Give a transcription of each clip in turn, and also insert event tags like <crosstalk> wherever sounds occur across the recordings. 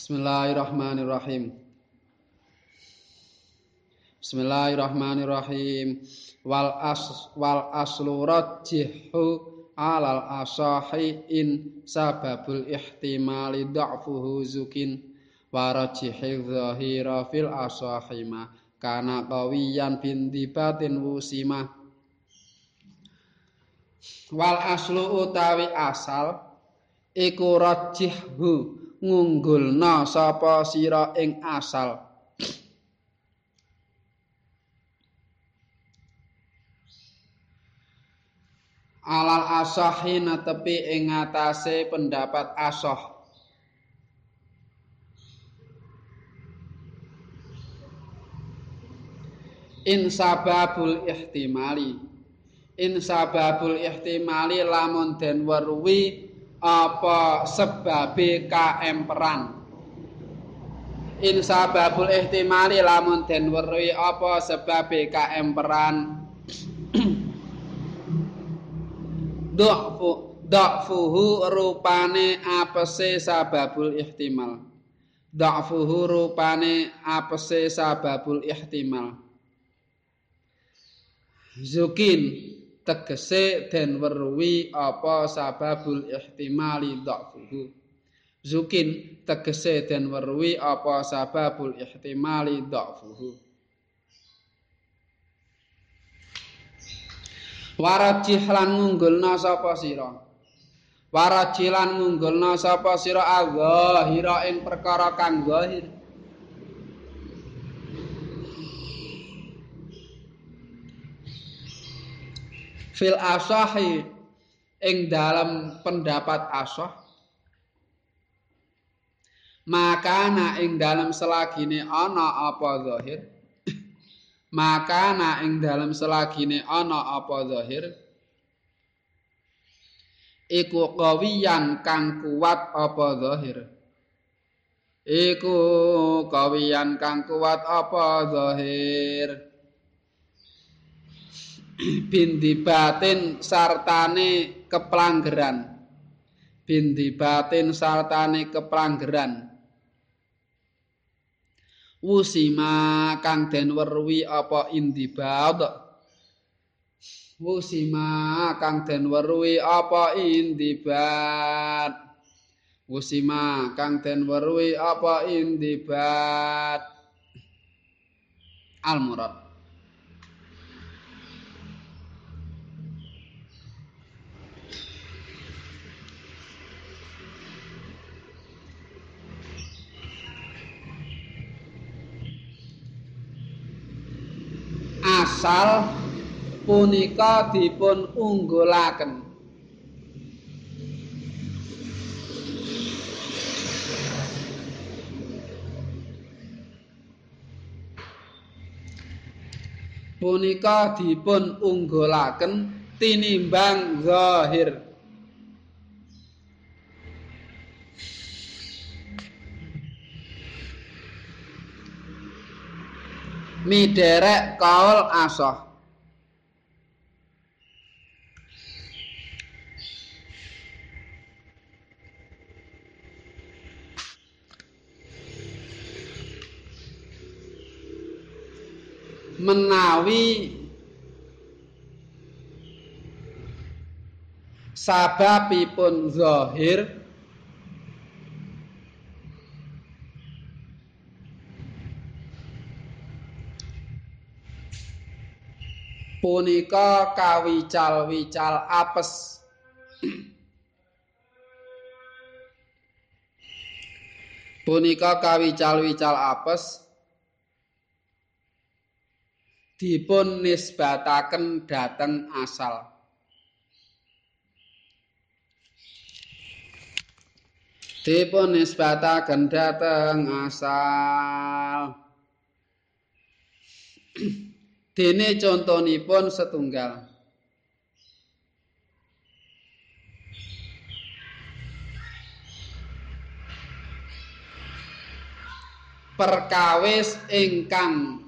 Bismillahirrahmanirrahim. Bismillahirrahmanirrahim. Wal as wal aslu rajjihu alal asahi in sababul ihtimali dha'fuhu zukin wa rajjihi dhahira fil asahima kana qawiyan bin dibatin wusima wal aslu utawi asal iku rajjihu ngunggulna sapa sira ing asal. Alal asahi netepi ing ngatasé pendapat asah in sababul ihtimali. In sababul ihtimali lamun den weruwi apa sebabe kaemperan in sababul ihtimali lamun den weruhi apa sebabe kaemperan <clears throat> dha'fu dha'fuhu rupane apese sababul ihtimal. Dha'fuhu rupane apese sababul ihtimal. Zukin tegese den weruhi apa sababul ihtimali dha'fuhu. Zukin tegese den weruhi apa sababul ihtimali dha'fuhu. Warajih lan ngunggulna sapa sira? Warajih lan ngunggulna sapa sira? Azhira ing perkara kang zahir fil asahi ing dalam pendapat asah. Maka na ing dalam selagine ana apa zahir? <coughs> Maka na ing dalam selagine ana apa zahir? Iku kawiyan kang kuat apa zahir? Iku kawiyan kang kuat apa zahir binti batin sartane kepelanggeran binti batin sartane kepelanggeran wusima kang den weruhi apa indibad wusima kang den weruhi apa indibad wusima kang den weruhi apa indibad al murad asal punika dipun unggulaken punika dipun unggulaken tinimbang zahir miderek kaul asah menawi sababipun zahir punika kawical-wical apes. <clears throat> Punika kawical-wical apes. Dipun nisbataken dhateng asal. Dipun nisbataken dhateng asal <clears throat> Dene contonipun setunggal. Perkawis ingkang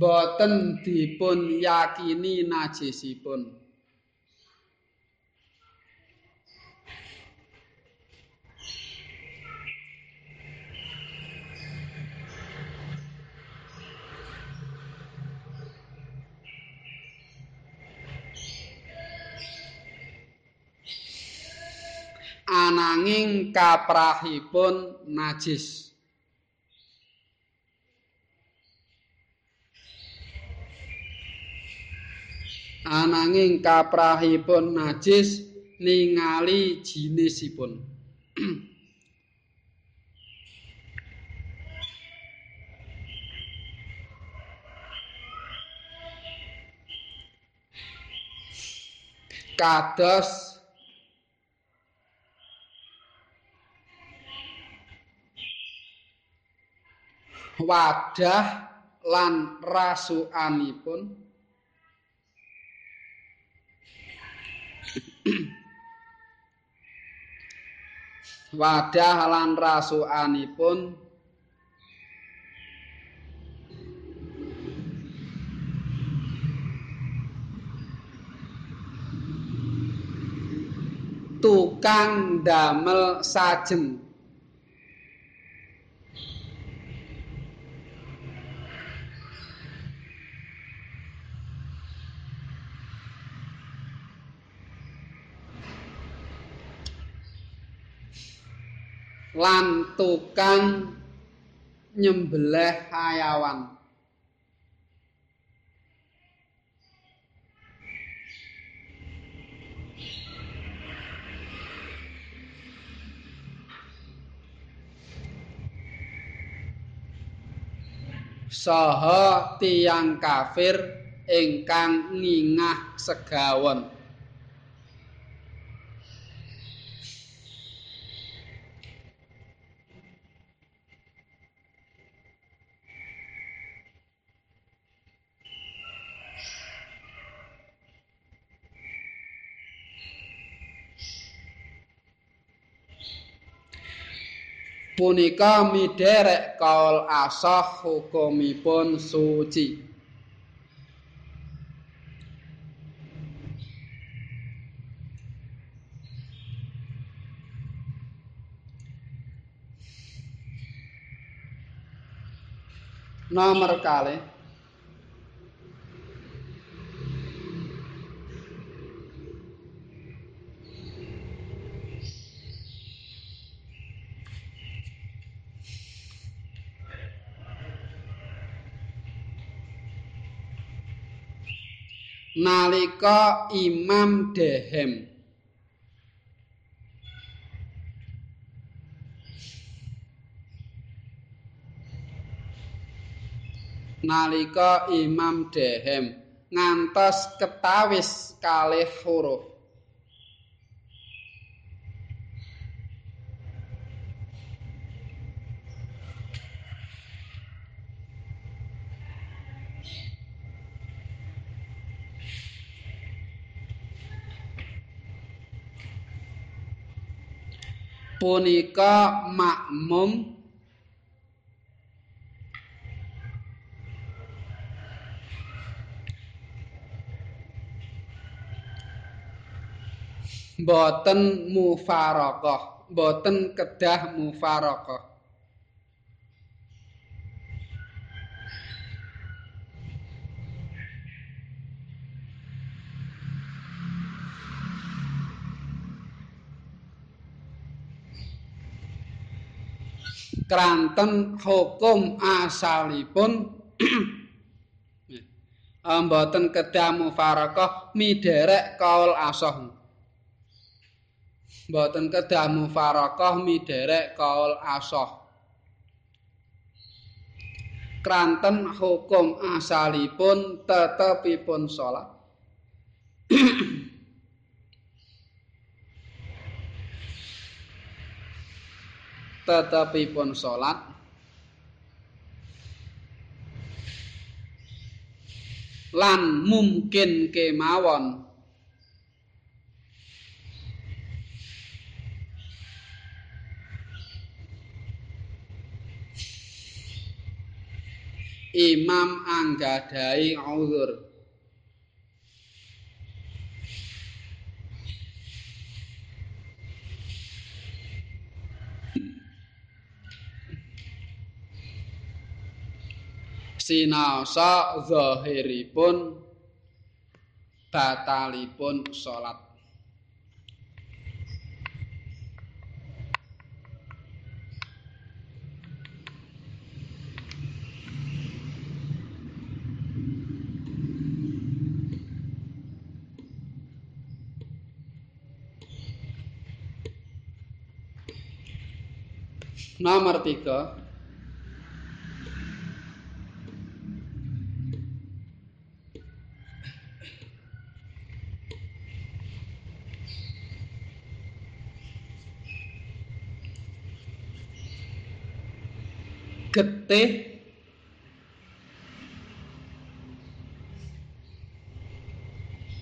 boten dipun yakini najisipun ananging kaprahipun najis. Ananging kaprahipun najis ningali jinisipun. Kados wadah lan rasukanipun <clears throat> wadah lan rasukanipun tukang damel sajeng lan tukang nyembelih hayawan. Saha tiyang kafir ingkang ngingah segawon punika midherek kaul asah hukumipun suci. Nomor kali nalika Imam Dehem. Nalika Imam Dehem ngantos ketawis kalih huruf punika makmum boten mufarokoh boten kedah mufarokoh kranten hukum asalipun. <clears throat> Mboten kedah mufarokoh miderek kaul asoh. Mboten kedah mufarokoh miderek kaul asoh. Kranten hukum asalipun tetepipun salat <clears throat> tetepipun salat. Lan mungkin kemawon. Imam anggadhahi uzur sinaosa zahiripun batalipun salat. Nomor tiga getih.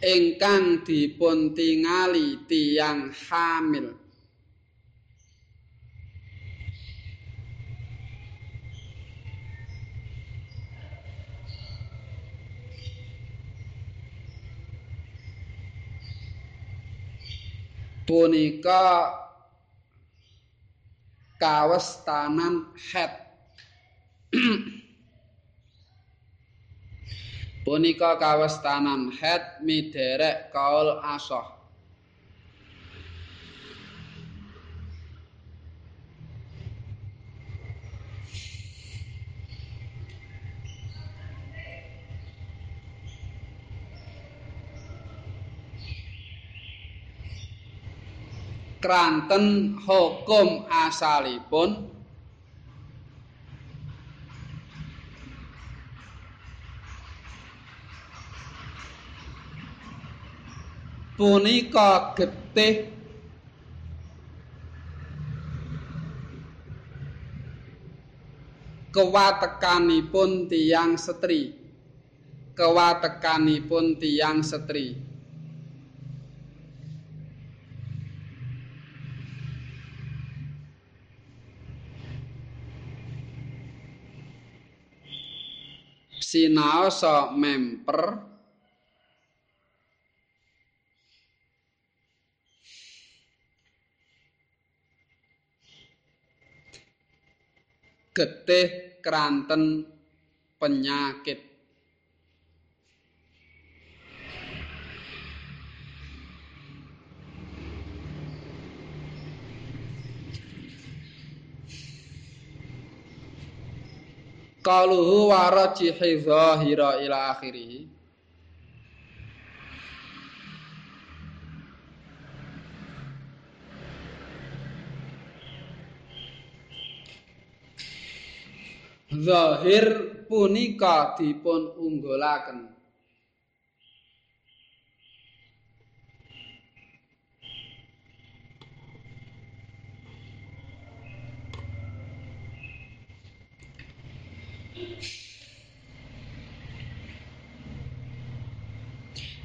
Ingkang dipuntingali tiyang hamil. Punika kawestanan head <clears throat> Punika kawestanan het miderek kaul asoh. Kranten hukum asalipun punika getih kewatekanipun tiyang setri. Kewatekanipun tiyang setri. Sinaosa memper getih kranten penyakit. Kaluhu warajihi zahira ila akhirih zahir punika dipun unggulaken.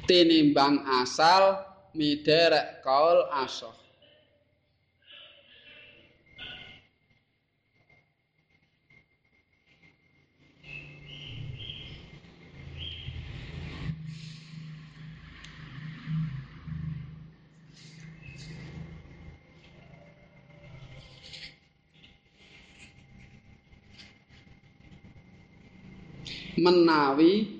Tinimbang asal miderek kaul asoh menawi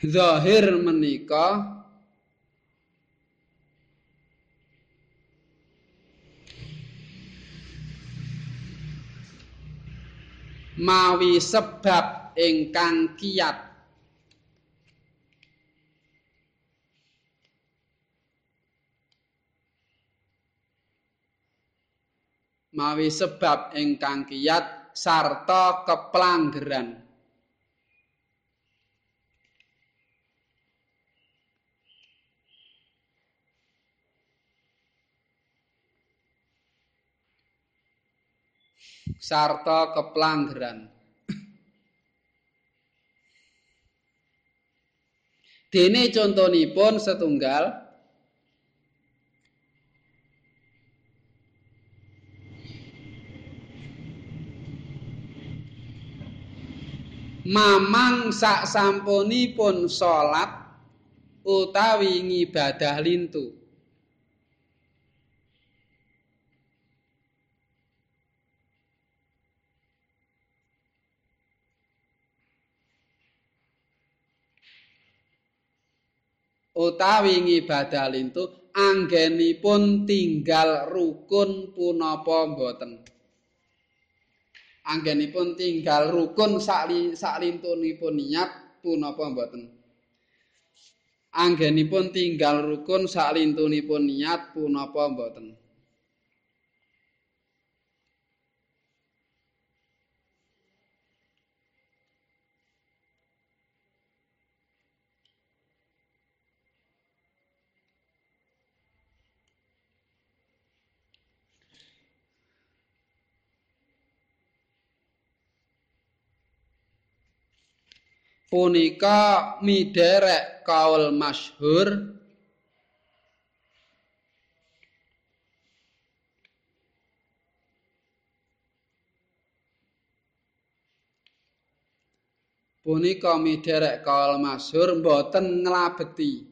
zahir menika mawi sebab ingkang kiat mawi sebab ingkang kiyat sarta kepelanggeran sarta kepelanggeran dene contonipun setunggal mamang sak sampunipun salat utawi ngibadah lintu. Utawi ngibadah lintu anggenipun tinggal rukun punapa mboten anggenipun tinggal rukun saklintunipun niat punapa mboten? Anggenipun tinggal rukun saklintunipun niat punapa mboten punika miderek kaul masyhur. Punika miderek kaul masyhur mboten nglabeti.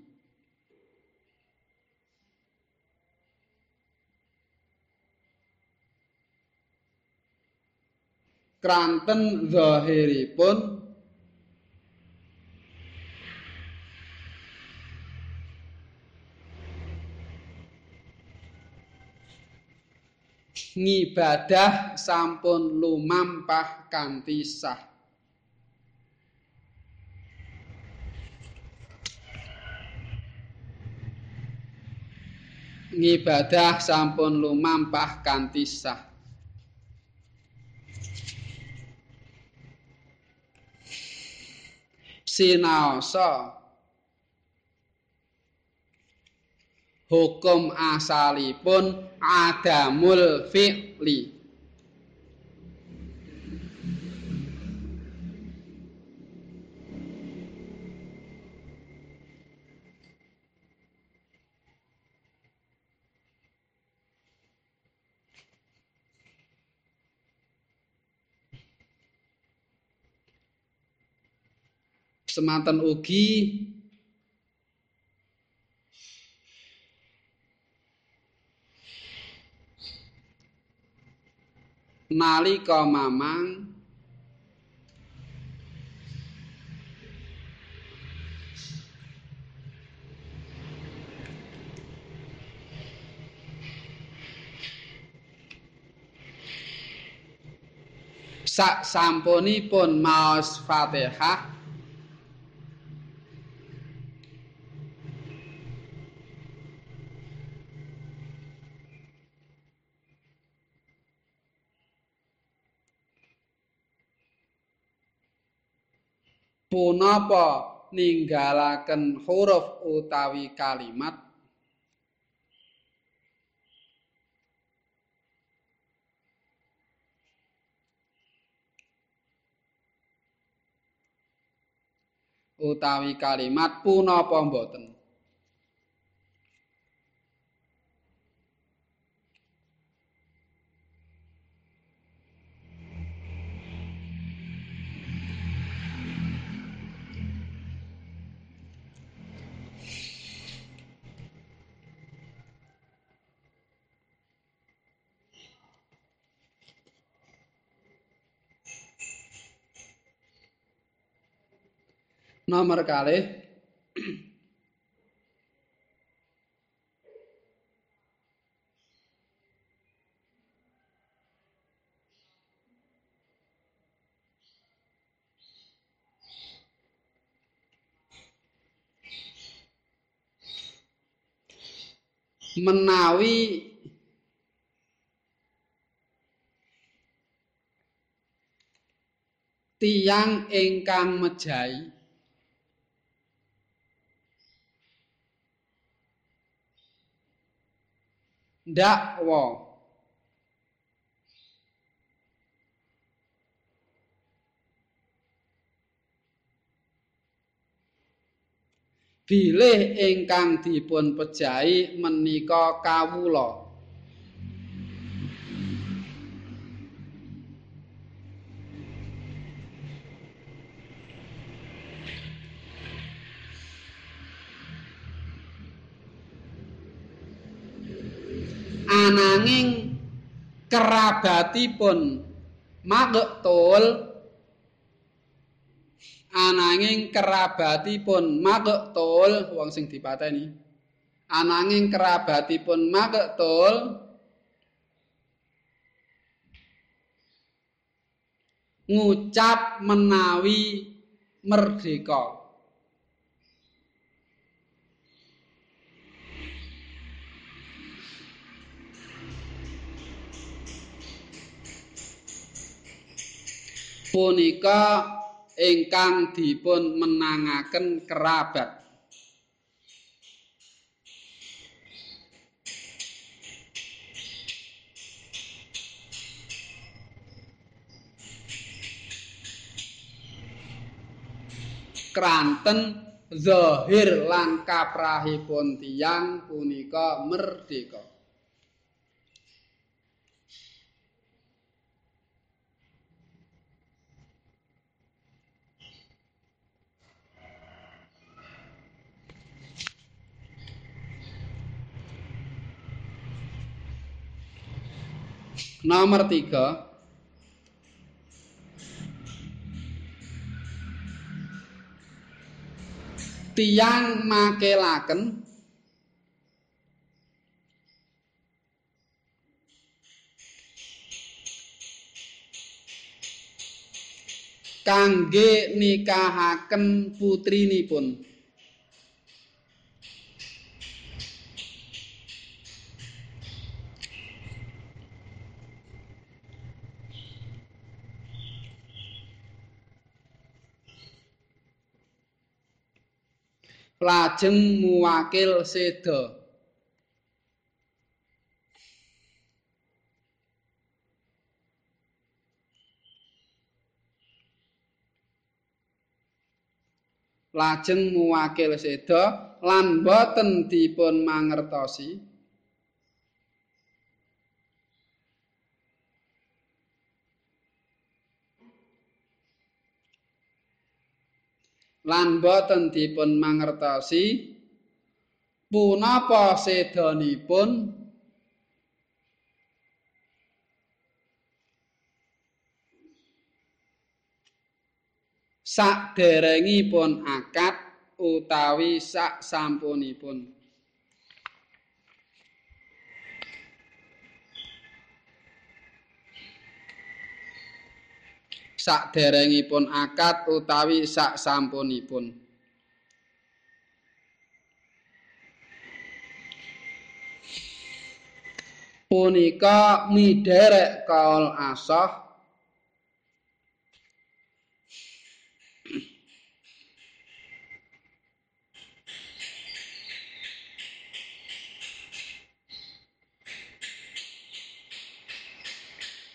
Kranten zahiripun ngibadah sampun lumampah kanthi sah. Ngibadah sampun lumampah kanthi sah. Sinaosa hukum asalipun adamul fi'li. Semanten ugi nalika mamang sak sampunipun maos Fatihah punapa ninggalaken huruf utawi kalimat? Utawi kalimat punapa mboten nomor kalih menawi tiang ingkang mejahi ndakwa bilih ingkang dipun pejahi menika kawula ananging kerabatipun magtul ananging kerabatipun magtul wong sing dipateni ananging kerabatipun magtul ngucap menawi merdeka punika ingkang dipun menangaken kerabat. Kranten zahir lan kaprahipun tiyang punika merdeka Nomor tiga, tiang makelaken kangge nikahaken putrinipun lajeng muwakil seda. Lajeng muwakil seda lan boten dipun mangertosi lan boten dipun mangertosi punapa sedanipun saderengipun akad utawi sak sampunipun saderengipun akad utawi sak sampunipun. Punika miderek kaul asah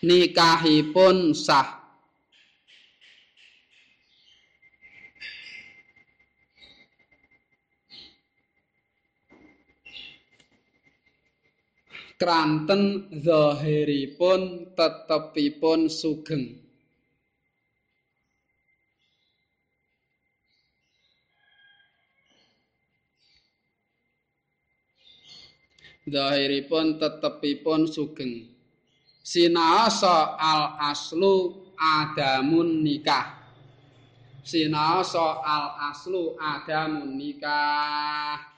nikahipun sah kranten zahiripun tetepipun sugeng. Zahiripun tetepipun sugeng. Sinaasa al aslu adamun nikah. Sinaasa al aslu adamun nikah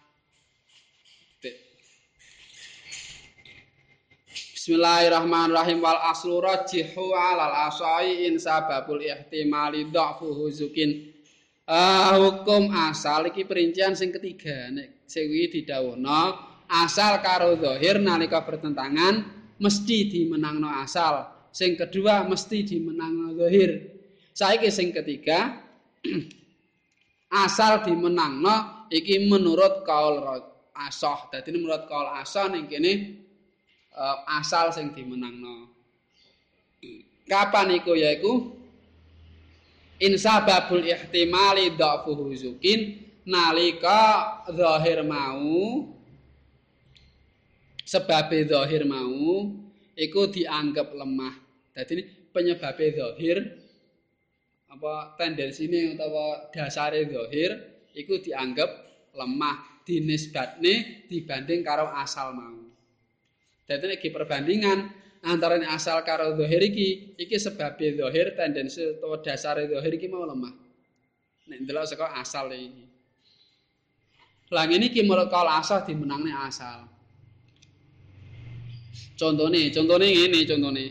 Bismillahirrahmanirrahim. Wal aslu rajihu alal asai in sababul ihtimali dha'fu huzukin. Uh, hukum asal iki perincian sing ketiga. Nek sing didhawuhna asal karo zahir nalika bertentangan mesti dimenangno asal. Sing kedua mesti dimenangno zahir. Saiki sing ketiga <clears throat> asal dimenangno iki menurut kaul asah. Dadi menurut kaul asah ning kene uh, asal sing dimenangno. Kapan iku yaiku insababul ihtimali dha'fu huzukin nalika zahir mau sebab zahir mau iku dianggap lemah. Dadi penyebab zahir apa tendensi ini utawa dasare zahir iku dianggap lemah dinisbatne dibanding karo asal mau. Dadi nek perbandingan antara asal karo zahir iki, iki sebab zahir tendensi utawa dasare zahir iki mau lemah. Nek ndelok saka asal iki. Lah ngene iki menurut kal asal dimenangne asal. Contone, contone ngene contone.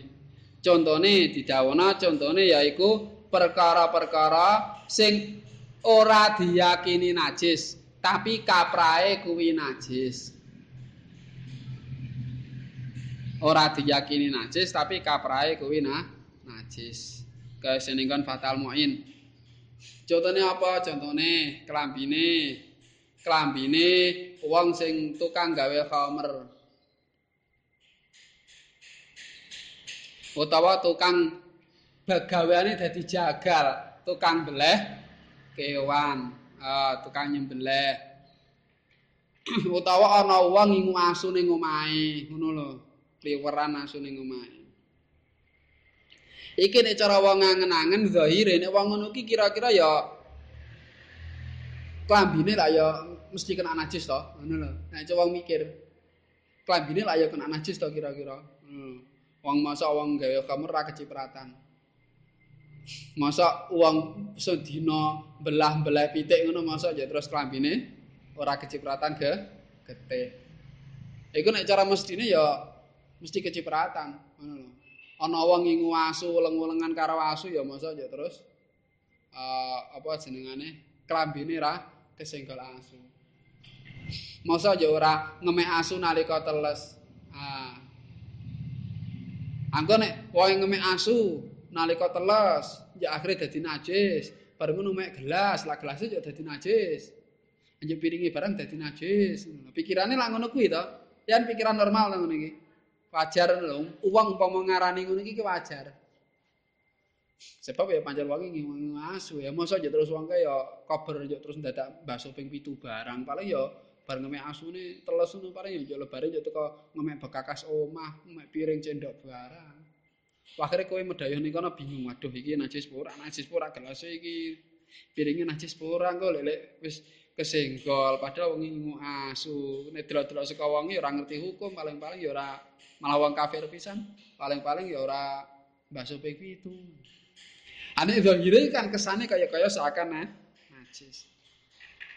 Contone didhawono contone yaiku perkara-perkara sing ora diyakini najis, tapi kaprae kuwi najis. Ora diyakini najis, tapi kaprae kuwi nah, najis. Kesenengkan fatal muin. Contone apa? Contone kelambine. Kelambine wong sing tukang gawe khamer. utawa tukang begaweane dadi jagal, tukang beleh kewan, uh, tukang nyembelih. <clears throat> utawa ana wong ngingu asu ning omahe, ngono lho. Kliweran asu ning omahe. Iki nek cara wong ngangen-angen zahire nek wong ngono iki kira-kira ya klambine lah ya mesti kena najis to, ngono lho. Nek wong mikir klambine lah ya kena najis to kira-kira. Hmm. Wong masa wong gawe kamu ra kecipratan. Masa wong sedina belah-belah pitik ngono masa aja terus klambine ora kecipratan ke getih. Iku nek cara mestine ya mesti kecipratan ngono lho. Ana wong ngingu asu uleng-ulengan karo asu ya masa aja terus uh, apa jenengane klambine ra kesenggol asu. Masa aja ora ngemek asu nalika teles. Ah, Angko nek wong ngemek asu nalika teles, ya akhire dadi najis. Bareng ngono mek gelas, lah gelas ya dadi najis. Anjir piringi barang dadi najis. Pikirane lak ngono kuwi to. Yan pikiran normal to ngono iki. Wajar lho, wong umpama ngarani ngono iki wajar. Sebab ya pancen wong iki asu ya, mosok ya terus wong ya kober ya terus dadak baso ping 7 barang. Paling ya bar ngemek asune teles ngono paring yo lebare yo teko ngemek bekakas omah, ngemek piring cendok barang. Akhire kowe medhayoh ning kono bingung, waduh iki najis ora, najis ora gelas iki. Piringe najis ora kok lek wis kesenggol padahal wong asu. Nek delok-delok saka wong ora ngerti hukum, paling-paling ya ora malah wong kafir pisan. Paling-paling ya ora baso ping pitu. Ane zahire kan kesane kaya-kaya seakan nah, najis.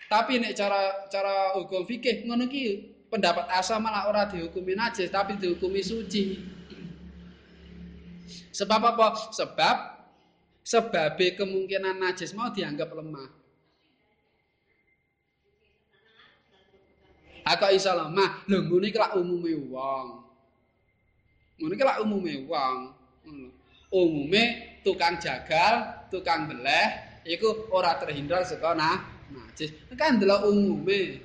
Tapi nek cara cara hukum fikih ngono ki pendapat asal malah ora dihukumi najis tapi dihukumi suci. Sebab apa? Sebab sebab kemungkinan najis mau dianggap lemah. Aku iso lemah, lho ngene iki lak umume wong. Ngene iki lak umume wong. Umume tukang jagal, tukang beleh iku ora terhindar saka nah najis. Kan delok umume.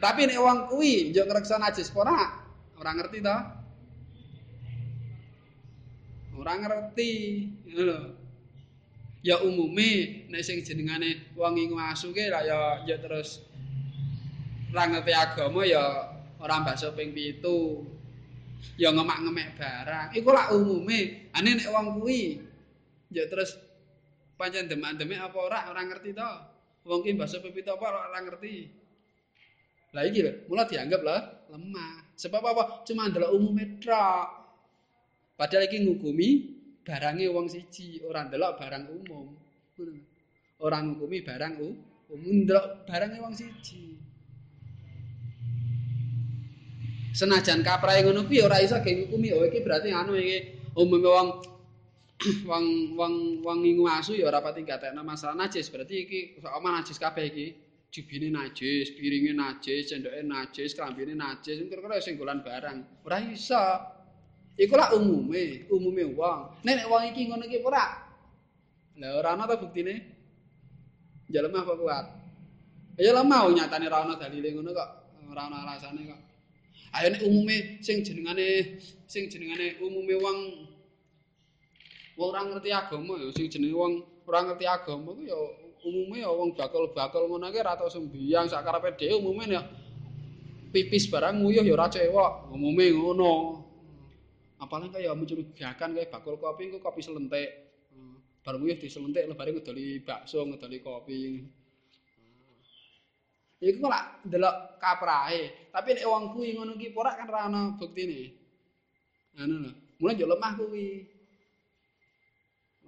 Tapi nek wong kuwi njuk ngreksa najis ora, ora ngerti to? Ora ngerti, lho. Ya umume nek sing jenengane wong ingu asu ki lah ya ya terus ora ngerti agama ya ora baso ping 7. Ya ngemak-ngemek barang. Iku lak umume. Ane nek wong kuwi ya terus pancen demak-demek apa ora ora ngerti to? Wong ki basa pepito apa ora ngerti. Lah iki lho, mula dianggap lah lemah. Sebab apa? Cuma adalah umum tok. Padahal iki ngukumi barange wong siji, ora ndelok barang umum. Orang ngukumi barang umum ndelok barange wong siji. Senajan kaprae ngono kuwi ora iso ge ngukumi. Oh iki berarti anu iki umum <clears throat> wong wong wong wong ngingu asu ya ora pati gatekno masalah. Najis berarti iki omah najis kabeh iki. Jubine najis piringe najis cendoke najis klambine najis kira-kira sing golan barang. Ora iso. Iku lak umume umume wong. Nek nek wong iki ngono iki ora. Lha ora ana ta buktine? Ya lemah apa kuat. Ya lemah nyatane ora ana dalile ngono kok. Ora ana alasane kok ayo nek umume sing jenengane sing jenengane umume wong wong ora ngerti agama ya sing jenenge wong ora ngerti agama ku ya umume ya wong bakal-bakal ngono iki ora tau sembiang sak karepe dhewe umume ya pipis barang nguyuh ya ora cewek umume ngono. Apalagi kaya mencurigakan kaya bakul kopi ku kopi selentik. Bar nguyuh diselentik lebare ngedoli bakso ngedoli kopi Iku lak ndelok kaprahe. Tapi nek wong kuwi ngono ki ora kan ora ana buktine. Anu lho. Mulane yo lemah kuwi.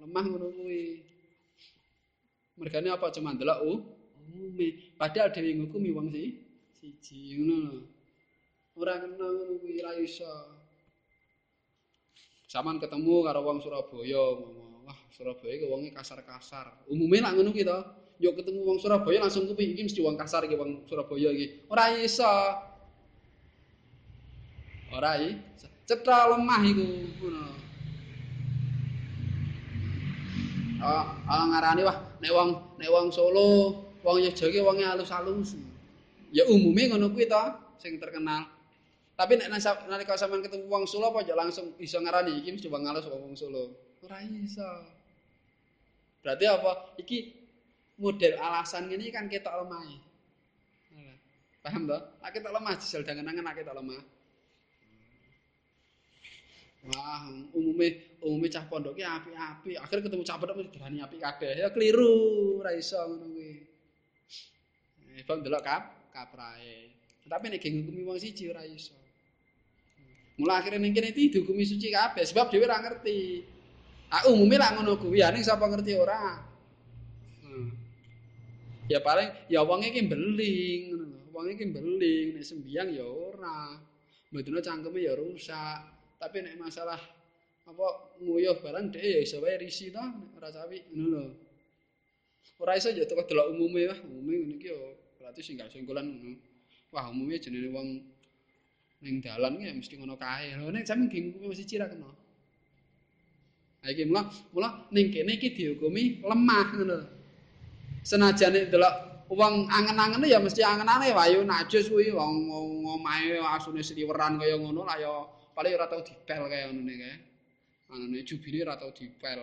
Lemah ngono kuwi. Mergane apa cuma ndelok uh, umume. Padahal dhewe ngukumi wong si siji ngono lho. Ora kena ngono kuwi ra iso. Saman ketemu karo wong Surabaya wah Surabaya ki wonge kasar-kasar. Umume lak ngono ki to. Yo ketemu wong Surabaya langsung kuwi iki mesti wong kasar iki wong Surabaya iki. Ora iso. Ora i. Cetha lemah iku ngono. Oh, oh ngarani wah nek wong nek wong Solo, wong Yogyakarta iki wonge alus-alus. Ya umume ngono kuwi to sing terkenal. Tapi nek nalika sampean ketemu wong Solo apa aja langsung iso ngarani iki mesti wong alus wong Solo. Ora iso. Berarti apa? Iki model alasan ini kan kita lemah. Paham toh? Nek kita lemah jisel dangen-dangen nek kita lemah. Wah, umume umume cah pondok ki apik-apik. Akhir ketemu cah pondok mesti berani apik kabeh. Ya keliru, iso ngono kuwi. Eh, bang delok kap kaprae. Tapi nek geng hukumi wong siji ora iso. Mulai akhirnya ning kene iki dihukumi suci kabeh sebab dhewe ora ngerti. Ah umume lak ngono kuwi, ning sapa ngerti ora? Ya paling ya wong iki beling ngono lho. Wong iki beling nek sembiang ya ora. Mbedune cangkeme ya rusak. Tapi nek masalah apa nguyuh barang dhek ya iso wae risi to ora sawi ngono lho. Ora iso ya teko delok umume wah umume ngene iki ya berarti sing gak singkulan ngono. Wah umume jenenge wong ning dalan ya mesti ngono kae. Lho nek sampe gengku mesti cira kena. Ha iki mula mula ning kene iki dihukumi lemah ngono lho senajan delok wong angen-angen ya mesti angenane wae najis kuwi wong ngomahe asune sliweran kaya ngono lah ya paling ora tau dipel kaya ngono kae. Anane jubine ora tau dipel.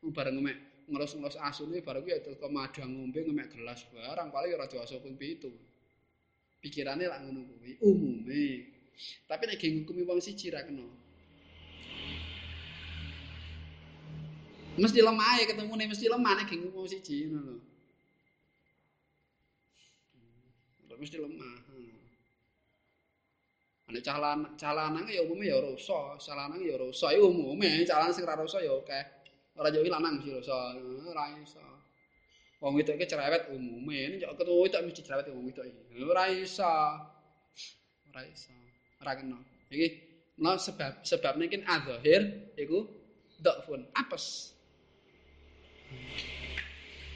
Bareng ngemek ngelus-ngelus asune bareng kuwi teko madang ngombe ngemek gelas barang paling ora diwasa pun pitu. Pikirane lak ngono kuwi umume. Tapi nek ngukumi wong siji ra kena. Mesti lemah ya ketemu nih mesti lemah nih geng mau siji ngono lho. Mesti lemah ane calan calanang ya umumnya ya rusa calanang ya rusa ya umumnya calanang sing rusa ya oke ora jauh lanang mesti rusa ora iso. Wong itu iki cerewet umumnya ini jauh ketemu itu mesti cerewet wong iki. Ora iso. Ora iso ora kena. Iki Nah, sebab sebabnya kan adzahir iku dhafun apes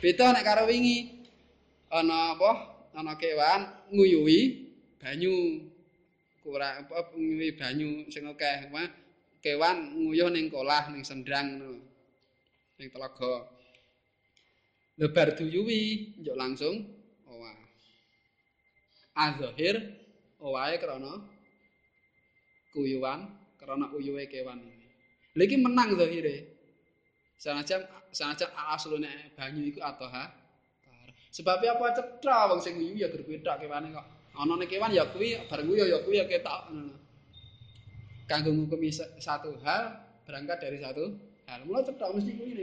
Beda nek karo wingi ana apa? Ana kewan nguyuhi banyu. Kurang apa nguyuhi banyu sing akeh. Kewan nguyuh ning kolah ning sendrang ngono. Ning telaga. Lebar duyuwi njuk langsung owah. Azahir owahe krana kuyuwan krana uyuhe kewan ini. Iki menang zahire. Sanajan sanajan aslune banyu iku atoha. Sebabnya apa cetha wong sing nguyu ya berbeda kewane kok. Ana nek kewan ya kuwi bareng nguyu ya kuwi ya ketok. Kanggo ngukumi satu hal berangkat dari satu hal. Mula cetha mesti kuwi.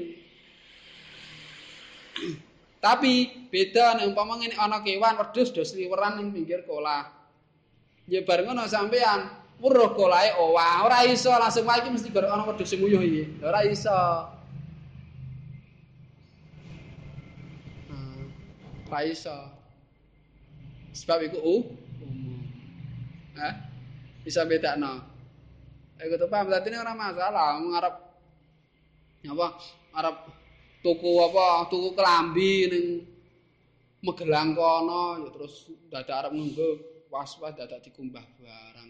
<clears throat> Tapi beda nek umpama ngene ana kewan wedhus do sliweran ning pinggir kolah. Ya bareng ngono sampean weruh kolahe owah, ora iso langsung wae iki mesti gara ana wedhus sing nguyuh iki. Ora iso. Ora iso. Sebab iku u umum. Hah? Bisa bedakno. Iku to paham dadi ora masalah ngarep apa arep tuku apa tuku kelambi ning Magelang kono ya terus dadak arep nganggo was-was dadak dikumbah barang.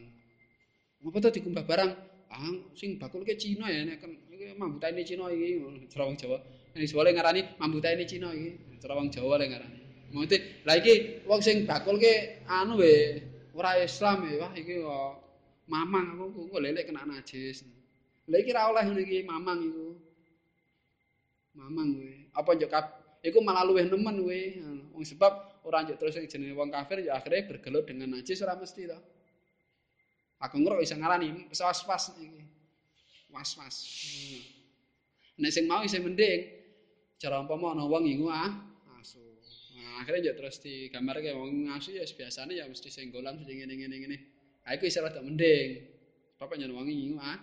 Ngopo to dikumbah barang? Ah sing bakul ke Cina ya nek iki mambutane Cina iki cara wong Jawa. Nek soalé ngarani mambutane Cina iki cara wong Jawa le ngarani. Mesti lah iki wong sing bakul ke anu we ora Islam ya wah iki kok mamang aku kok lelek kena najis. Lah iki ra oleh ngene iki mamang iku. Mamang we. Apa njuk iku malah luweh nemen we. Wong sebab ora njuk terus jenenge wong kafir ya akhirnya bergelut dengan najis ora mesti to. Aku ngerok iso ngarani was-was iki. Was-was. Nek sing mau isih mending cara umpama ana wong iku ah akhirnya ya terus digambar kayak wong ngasu ya biasanya ya mesti senggolan mesti ngene ngene ngene. Ah iku istilah tak mending. Bapak nyen wangi ah.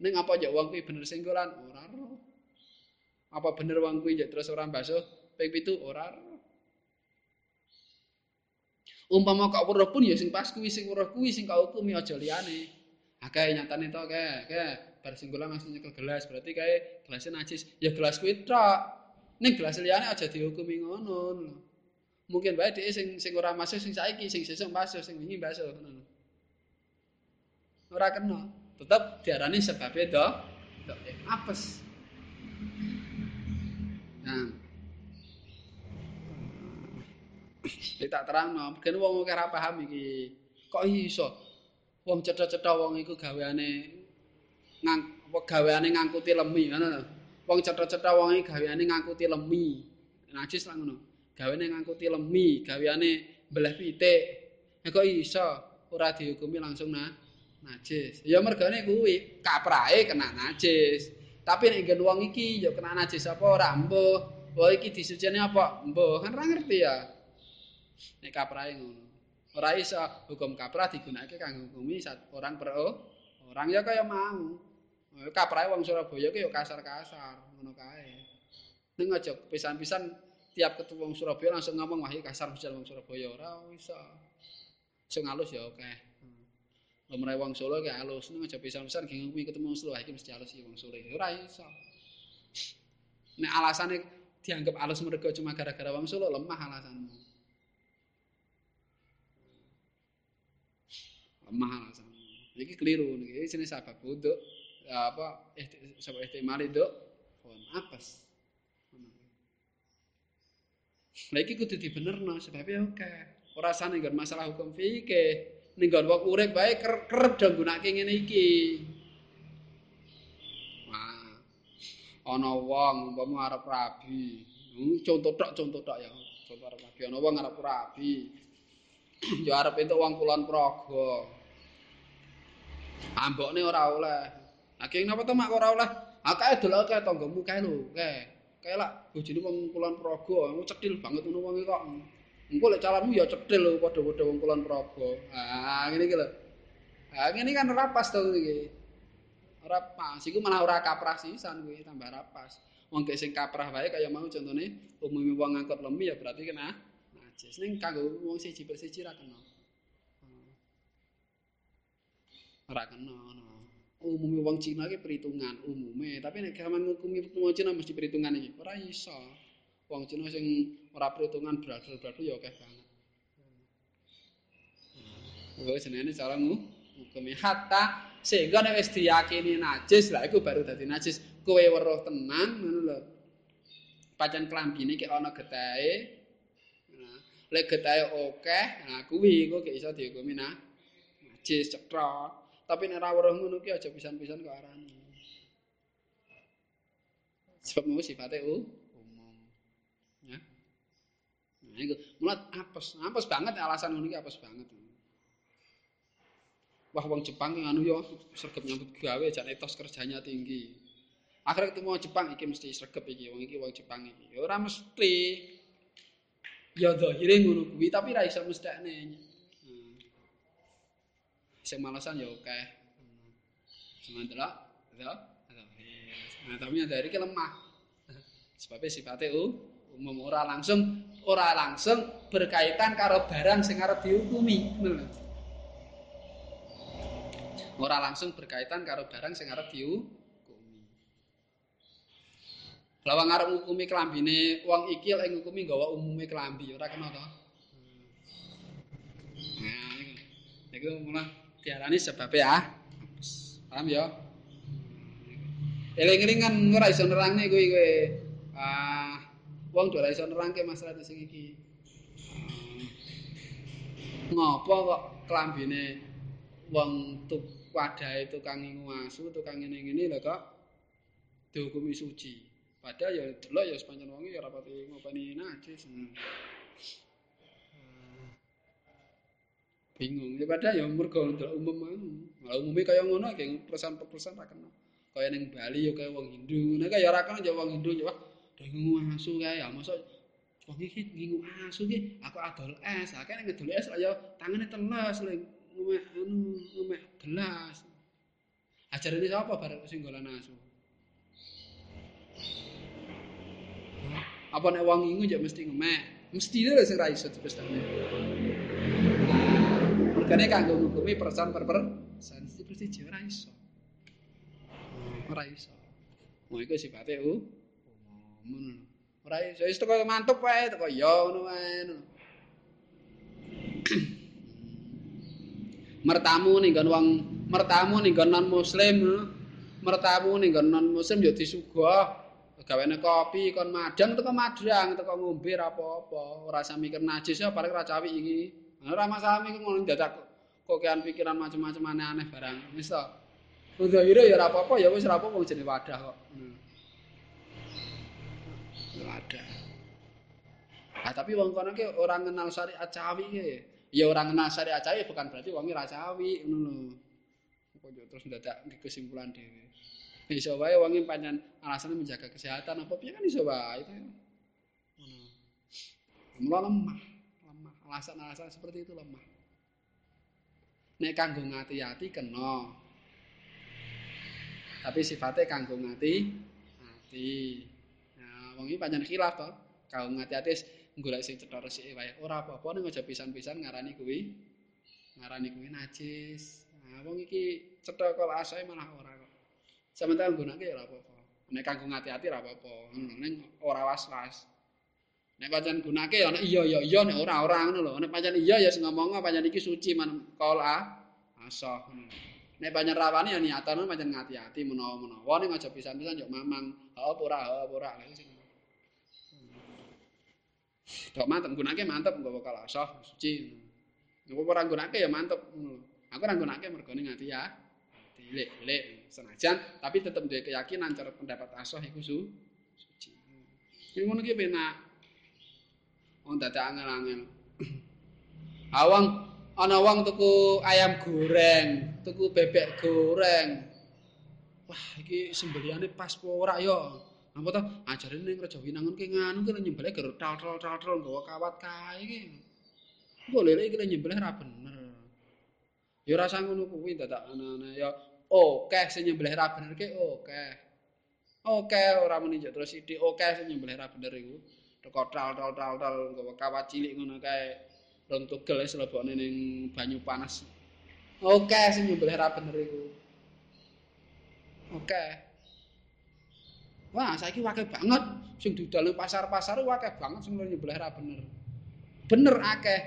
Ning apa aja wong kuwi bener senggolan ora ro. Apa bener wong kuwi terus ora basuh ping pitu ora ro. Umpama kok weruh pun ya sing pas kuwi sing weruh kuwi sing kau hukumi aja liyane. Akeh nyatane to kae, kae bar singgolan langsung nyekel gelas berarti kae gelasnya najis. Ya gelas kuwi tok. Ning gelas liyane aja dihukumi ngono. Mungkin bae dhek sing sing ora masuk sing saiki sing sesuk masuk sing wingi masuk ngono. Ora kena. Tetep diarani sebabnya do do eh, apes. Nah. Iki tak terangno, ben wong ora paham iki. Kok iso? Wong cetha-cetha wong iku gaweane ngang apa gaweane ngangkuti lemi ngono lho. Wong cetha-cetha wong iki gaweane ngangkuti lemi. Najis lah ngono. Gaweane ngangkuti lemi, gaweane mbelah pitik. Ya kok iso ora dihukumi langsung nah najis. Ya mergane kuwi kaprahe kena najis. Tapi nek nggen wong iki ya kena najis apa ora mbuh. Wah iki disucine apa? Mbuh kan ora ngerti ya. Nek kaprahe ngono. Ora iso hukum kaprah digunakake kanggo hukumi orang per orang ya kaya mau. Eh, kaprahe wong Surabaya ki ya kasar-kasar, ngono kae. Ning aja pisan-pisan tiap ketemu wong Surabaya langsung ngomong wah kasar pisan wong Surabaya ora iso. Sing halus ya oke. Lemre wong Solo ki halus, ning aja pisan-pisan kuwi ketemu wong Solo iki mesti halus iki wong Solo. Ora iso. Nek alasane dianggap halus mergo cuma gara-gara wong Solo lemah alasanmu. Lemah alasanmu. Iki keliru iki jenis sebab untuk apa sebab ihtimal itu pun apes Lah iki kudu dibenerno sebabnya oke. Ora sane nggon masalah hukum fikih. Ning nggon wong urip bae kerep do gunake ngene iki. Wah. Ana wong umpama arep rabi. Hmm, contoh tok contoh tok ya. Contoh arep rabi ana wong arep rabi. Ya arep entuk wong kulon praga. Ambokne ora oleh. Akeh napa to mak ora oleh? Akeh delok kae tanggamu kae lho, kae. Kae lak bojone wong kulon praga, cedhil banget ngono wong kok. Engko lek calonmu ya cedhil lho padha-padha wong kulon praga. Ah, ngene iki lho. Ah, ngene kan ora pas to iki. Ora pas, iku malah ora kaprah sisan kuwi tambah ora pas. Wong gek sing kaprah wae kaya mau contone umumnya wong ngangkut lemi ya berarti kena najis. Ning kanggo wong siji persiji ra kena. Ora kena ngono. Umumnya wong Cina iki perhitungan umume, tapi nek gaman ngukumi wong Cina mesti perhitungan iki. Ora iso. Wong Cina sing ora perhitungan bradul-bradul ya akeh banget. Oh, jenenge cara ngukumi hatta sehingga nek wis diyakini najis, lah iku baru dadi najis. Kowe weruh tenan ngono lho. Pancen klambine iki ana getahe. Nah, lek getahe akeh, nah kuwi gak iso dihukumi nah. Najis cetrok. Tapi nek ora weruh ngono ki aja pisan-pisan kok arani. Sebab mau sifatnya umum. Ya. Nah, itu mulat apes, apes banget alasan ngono ki apes banget. Wah wong Jepang yang anu yo sregep nyambut gawe jan etos kerjanya tinggi. Akhirnya ketemu wong Jepang iki mesti sregep iki wong iki wong Jepang iki. Ora mesti. Ya zahire ngono kuwi tapi ra iso mesthekne. Sing malesan ya oke. Cuma delok, ya. Nah, tapi dari ki lemah. Sebabnya sifatnya umum ora langsung ora langsung berkaitan karo barang sing arep dihukumi. Ora langsung berkaitan karo barang sing arep dihukumi. Lawang arep ngukumi klambine wong iki lek ngukumi gawa umume klambi ora kena to. Nah, iku mulai diarani sebab ya. Paham ya? Eling-eling kan ora iso nerangne kuwi kowe. Ah, wong ora iso nerangke masalah sing iki. Ngopo kok klambine wong tuk wadahe tukang ngasu, tukang ngene-ngene lho kok dihukumi suci. Padahal ya delok ya sepanjang wong ya ora pati ngopeni najis. Bingung. Ya ya mergo umum malah umumnya kaya ngono kayak persen per ra kena. Kaya ning Bali ya kaya wong Hindu. Nek kaya ora kena ya wong Hindu ya wah dengung asu kae. Ya mosok wong iki ngingu asu iki aku adol es. Akeh ngedol es ya tangane teles lek ngumek anu ngumek gelas. Ajarane sapa bareng sing golan asu? Apa nek wong ngingu ya mesti ngumek mesti lho sing ra iso dipestane Mergane kanggo ngukumi persen per persen siji ora iso. Ora iso. Mau iku sifate u umum. Ora iso wis teko mantep wae teko ya ngono wae. Mertamu ning nggon wong mertamu ning nggon non muslim. Mertamu ning nggon non muslim ya disuguh. Gawene kopi kon madang teko madrang teko ngombe apa-apa. Ora usah mikir najis ya paling ra cawi iki. Ora masalah mikir ngono dadak kokean pikiran macam-macam aneh-aneh barang. Wis to. Zahire ya ora apa-apa ya wis ora apa-apa jenenge wadah kok. Hmm. Wadah. Ah tapi wong kono ki ora kenal syariat cawi ki. Ya ora kenal syariat cawi bukan berarti wong ora cawi ngono lho. Kok terus ndadak kesimpulan dhewe. Iso wae wong pancen alasane menjaga kesehatan apa piye kan iso wae itu. Ngono. lemah, lemah. Alasan-alasan seperti itu lemah. Nek kanggo ngati-ati kena, tapi sifatnya kanggo ngati ati nah wong iki pancen khilaf to. Kanggo ngati ati golek sing cetha resike wae. Ora apa-apa ning aja pisan-pisan ngarani kuwi ngarani kuwi najis. Nah wong iki cetha kok asae malah ora kok. Sementara nggunake ya ora apa-apa. Nek kanggo ngati ati ora apa-apa. Ning ora was-was nek pancen gunake ya nek iya ya iya nek ora ora ngono lho nek pancen iya ya sing ngomong pancen iki suci man kol a asah ngono Nek banyak rawani ya niatan macam ngati-hati menawa-menawa ning aja pisan-pisan yo mamang. Ha apa ora, ha apa ora. Dok mantep gunake mantep nggo bakal asah suci. Nek ora gunake ya mantep. Aku ora gunake mergone ngati ya. Dilek-lek senajan tapi tetep duwe keyakinan cara pendapat asah iku su suci. Ngono ki penak. Wong dadak angel-angel. Awang ana wong tuku ayam goreng, tuku bebek goreng. Wah, iki sembelihane pas apa ora ya? Apa to? Ajare ning Raja Winangun ki nganu ki nyembelih ger tal-tal-tal nggawa kawat kae iki. Kok lele iki nyembelih ra bener. Ya rasa ngono kuwi dadak ana-ana ya oke sing nyembelih ra bener ki oke. Oke ora muni terus sithik oke sing nyembelih ra bener iku. Teko tal-tal-tal nggawa kawat cilik ngono kae. rong tugel wis lebokne ning banyu panas. Oke sing nyembelih ra bener iku. Oke. Wah, saiki akeh banget sing didol pasar-pasar akeh banget sing nyembelih ra bener. Bener akeh.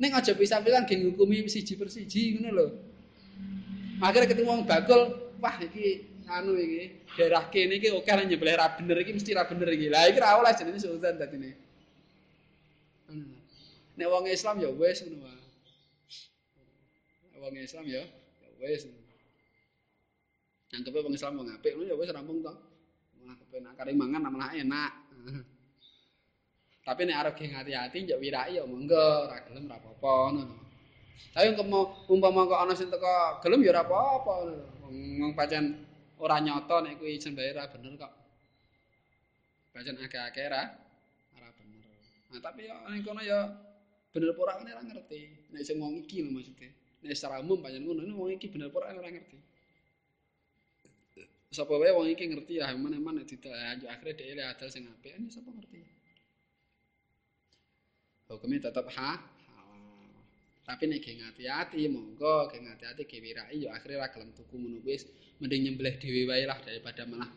Ning aja bisa-bisa ge ngukumi siji persiji ngono lho. Akhire ketemu wong bakul, wah iki anu iki daerah kene iki oke okay, nyembelih ra bener iki mesti ra bener iki. Lah iki ra oleh jenenge sultan dadine. Nek wong Islam ya wis ngono wae. Wong Islam ya ya wis. Anggepe wong Islam wong apik ngono ya wis rampung to. Anggepe nek kare mangan malah enak. Tapi nek arep ngati-ati njak wiraki ya monggo, ora gelem ora apa-apa ngono. Tapi kemo umpama kok ana sing teko gelem ya ora apa-apa. Wong pancen ora nyoto nek kuwi jembahe ora bener kok. Pancen akeh-akeh ora ora bener. Nah, tapi ya ning kono ya bener apa ora ora ngerti. Nek sing wong iki lho maksude. Nek secara umum pancen ngono, wong iki bener apa ora ngerti. Sapa wae wong iki ngerti ya men-men nek ditanjuk akhire dhewe adal sing apik, ya sapa ngerti. Hukumnya tetap ha, Tapi nek ge ngati-ati, monggo ge ngati-ati ge wirai ya akhire ra gelem tuku ngono wis mending nyembelih dhewe wae lah daripada malah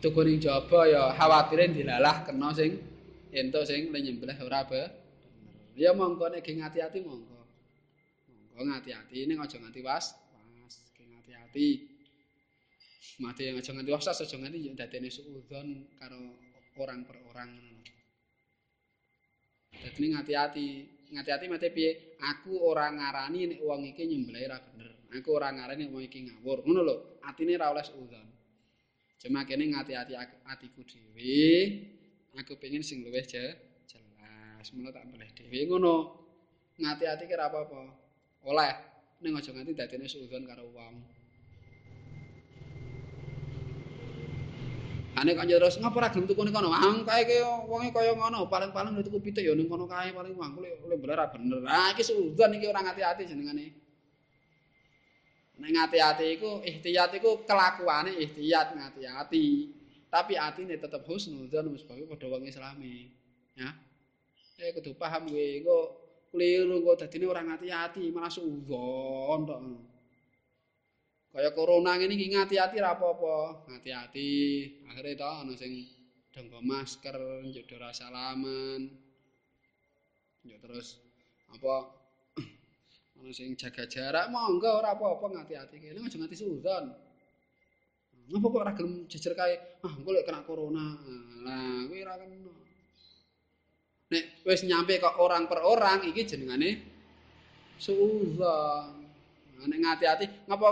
tuku ning jaba ya khawatire dilalah kena sing entuk sing nyembelih ora be. Ya monggo nek ge ngati-ati monggo. Monggo ngati-ati ning aja nganti was, was ge ngati-ati. Mati yang aja nganti was, aja nganti yo dadene suudzon karo orang per orang ngono. Dadi ngati-ati, ngati-ati mate piye? Aku ora ngarani nek wong iki nyembelih ra bener. Aku ora ngarani wong iki ngawur. Ngono lho, atine ra oleh suudzon. Cuma kene ngati-ati atiku dhewe. Aku pengen sing luwih je. semono tak boleh dhewe ngono. Ngati-ati kira apa-apa. Oleh ning aja nganti dadine suudzon karo wong. Bane kok terus ngapa ora gelem tuku ning kono? Ah kae ki wonge kaya ngono, paling-paling tuku pitik ya ning kono kae paling wong kuwi oleh bener ra bener. Ah iki suudzon iki ora ngati-ati jenengane. Nek ngati-ati iku ihtiyat iku kelakuane ihtiyat ngati-ati. Tapi atine tetep husnudzon wis bae padha wong Islami. Ya. Eh kudu paham kowe kok keliru kok dadine ora ngati-ati malah suudzon tok. kaya corona ngene iki ngati-ati ra apa-apa, ngati-ati. Akhire to ana sing donggo masker, njodo ra salaman. Ya terus apa ana sing jaga jarak, monggo ora apa-apa ngati-ati kene aja nganti suudzon. Ngapa kok ora gelem jejer kae? Ah, engko lek kena corona. Lah, kuwi ora kena. Nek wis nyampe kok orang per orang iki jenengane suudzon. Nah, nek ngati-ati, ngapa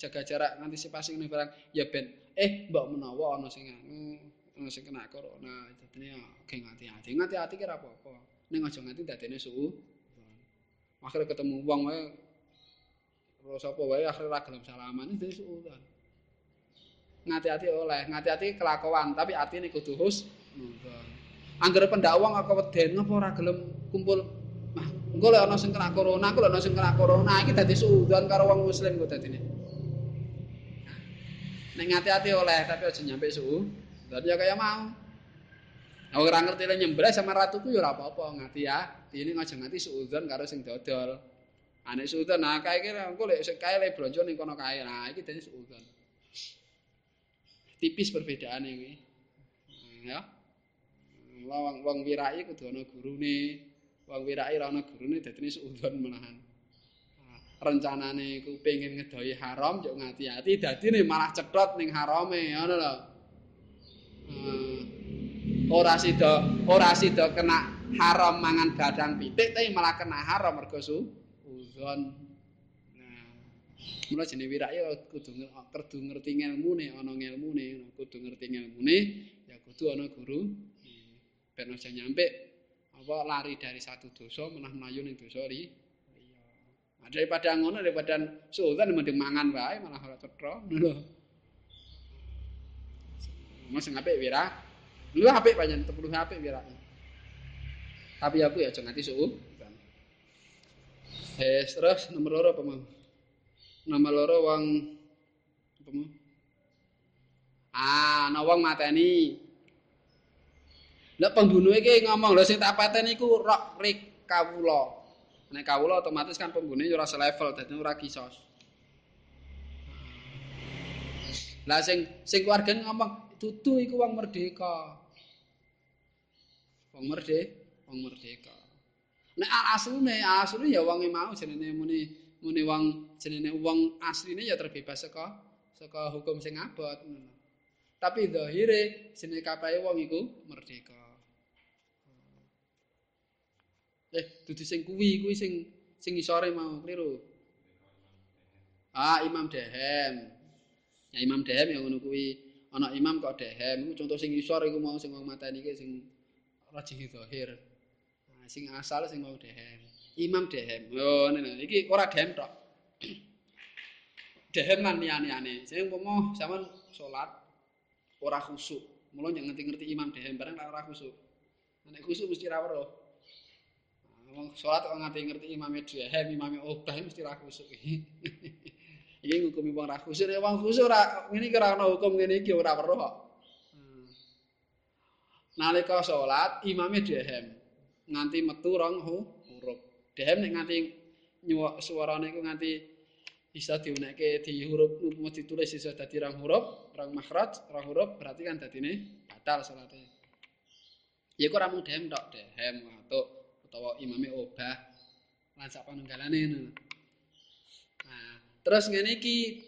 jaga jarak antisipasi ngene barang ya ben eh mbok menawa ana sing ana sing kena corona dadine oke ngati-ati ngati-ati kira apa-apa ning aja nganti dadene suhu akhirnya ketemu wong wae terus apa wae akhirnya ra gelem salaman suhu kan ngati-ati oleh ngati-ati kelakuan tapi atine kudu hus Angger pendak wong kok weden ngapa ora gelem kumpul Nah, engko lek ana sing kena corona, engko lek ana sing kena corona iki dadi suudzon karo wong muslim kok dadine. Nek ngati-ati oleh tapi aja nyampe suhu. Dadi ya kaya mau. Ora ngerti le nyembelih sama ratuku ya ora apa-apa ngati ya. Ini aja nganti suudzon karo sing dodol. Ane suudzon nah kae iki engko lek sik kae le blonjo ning kono kae. Nah, iki dadi suudzon. Tipis perbedaan iki. Ya. Wong wong wirai kudu ana gurune. Wong wirai ora ana gurune dadine suudzon malahan. rencanane iku pengen ngedoi haram yo ngati-ati dadine malah cethot ning harame ngono lho hmm. Ora sida ora sida kena haram mangan gadang pitik tapi malah kena haram mergo su nah mula jenenge wirak ya kudu kudu ngerti ngelmune ana ngelmune kudu ngerti ngelmune ya kudu ana guru ben aja nyampe apa lari dari satu dosa menah mlayu ning dosa li Nah, daripada ngono daripada sultan mending mangan wae malah ora cetro lho. Mas ngapik wira. Lu apik pancen 10 apik wira. Tapi aku ya aja nganti suhu. Wes terus nomor loro apa mau? Nomor loro wong apa mau? Ah, ana wong mateni. Lah pembunuh iki ngomong lho sing tak pateni iku rok rik kawula. Nek kawula otomatis kan pembunuh ora selevel dadi ora kisos. Lah sing sing keluargane ngomong dudu iku wong merdeka. Wong merdeka, wong merdeka. Nek asline, asline ya wong mau jenenge muni muni wong jenenge wong asline ya terbebas saka saka hukum sing abot ngono. Tapi zahire jenenge kapae wong iku merdeka. Eh, dudu sing kuwi, kuwi sing sing isore mau kliru. Ah, Imam Dehem. Ya Imam Dehem ya ngono kuwi. Ana imam kok Dehem, contoh sing isor iku mau sing wong mateni sing rajih zahir. Nah, sing asal sing mau Dehem. Imam Dehem. Yo ngene iki ora Dehem tok. Dehem lan liyane-liyane. Sing umpama sampean salat ora khusuk. Mula ngerti-ngerti Imam Dehem bareng ora khusuk. Nek khusuk mesti ra weruh. wong salat kok nganti ngerti imame dhehem imame obah mesti ra khusuk <laughs> iki ngukumi wong ra khusuk wong khusuk ora ngene iki ora ana hukum ngene iki ora weruh kok. Nalika salat imame dhehem. Nganti metu rong huruf. Dhehem nek nganti nyuwak suarane iku nganti bisa diunekke di huruf mesti ditulis iso dadi rong huruf rong makhraj rong huruf berarti kan dadine batal salate ya kok ora mung dhehem tok dhehem watuk utawa imame obah lan sak panunggalane. Nah, terus ngene iki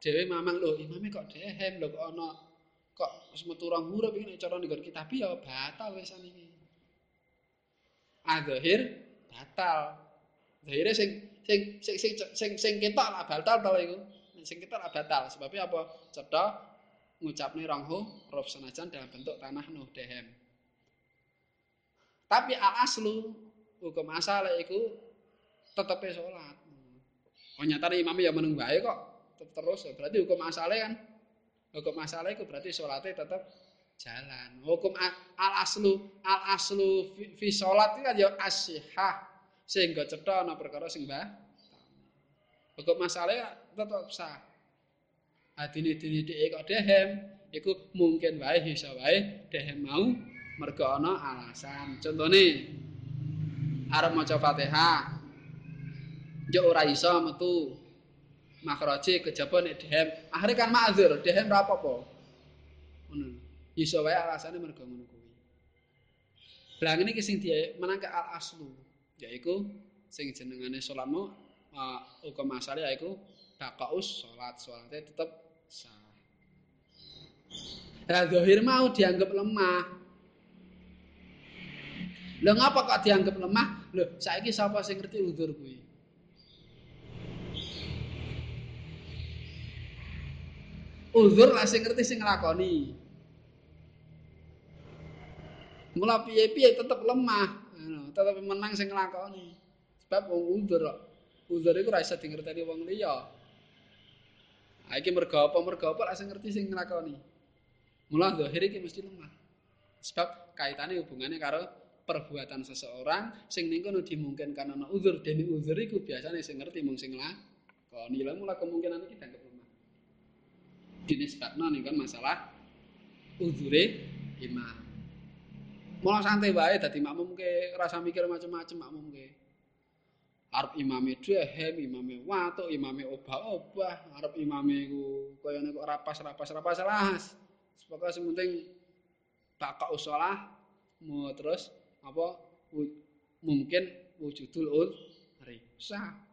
dhewe mamang lho, imame kok dehem lho kok ana kok wis metu rong huruf iki nek cara nggon kitab ya batal wis iki. Adzahir batal. Zahire sing sing sing sing sing sing ketok lah batal to iku. Sing ketok lah batal sebabnya apa? Cetha ngucapne rong huruf senajan dalam bentuk tanah nuh dehem. Tapi al aslu hukum asal iku tetep salat. Oh nyatane imam ya meneng bae kok terus berarti hukum asale kan hukum masalah iku berarti salate tetep jalan. Hukum al aslu al aslu fi salat kan ya asihah sehingga cetha ana perkara sing mbah. Hukum masalah tetep sah. Adine-dine dhek kok dehem iku mungkin wae iso wae dehem mau mergo ana alasan. Contone arep maca Fatihah. Yo ora iso metu makhraje kejaba nek dehem akhire kan ma'dzur dehem ra apa-apa ngono iso wae alasane mergo ngono kuwi blang iki sing dimenangke al aslu yaiku sing jenengane salatmu uh, hukum asal yaiku baqaus salat salate tetep sah Nah, zahir mau dianggap lemah. Lho ngapa kok dianggap lemah? Lho, saiki sapa sing ngerti udzur kuwi? Uzur lah sing ngerti sing nglakoni. Mula piye-piye tetep lemah, tetep menang sing nglakoni. Sebab wong uzur. Uzur iku ora iso dingerteni wong liya. Ha iki mergo apa mergo apa lah sing ngerti sing nglakoni. Mula zahir iki mesti lemah. Sebab kaitane hubungannya karo perbuatan seseorang sing ning kono dimungkinkan ana uzur dene uzur iku biasane sing ngerti mung sing nglakoni. Lah mula kemungkinan iki dianggap dinisbatno nih kan masalah uzure imam. Mau santai wae dadi makmum ke rasa mikir macam-macam makmum ke. Arab imame dhehem, imame watuk, imame obah-obah, arab imame ku kaya nek rapas-rapas rapas las. Pokoke penting bakak usalah mau terus apa mungkin wujudul ul sah.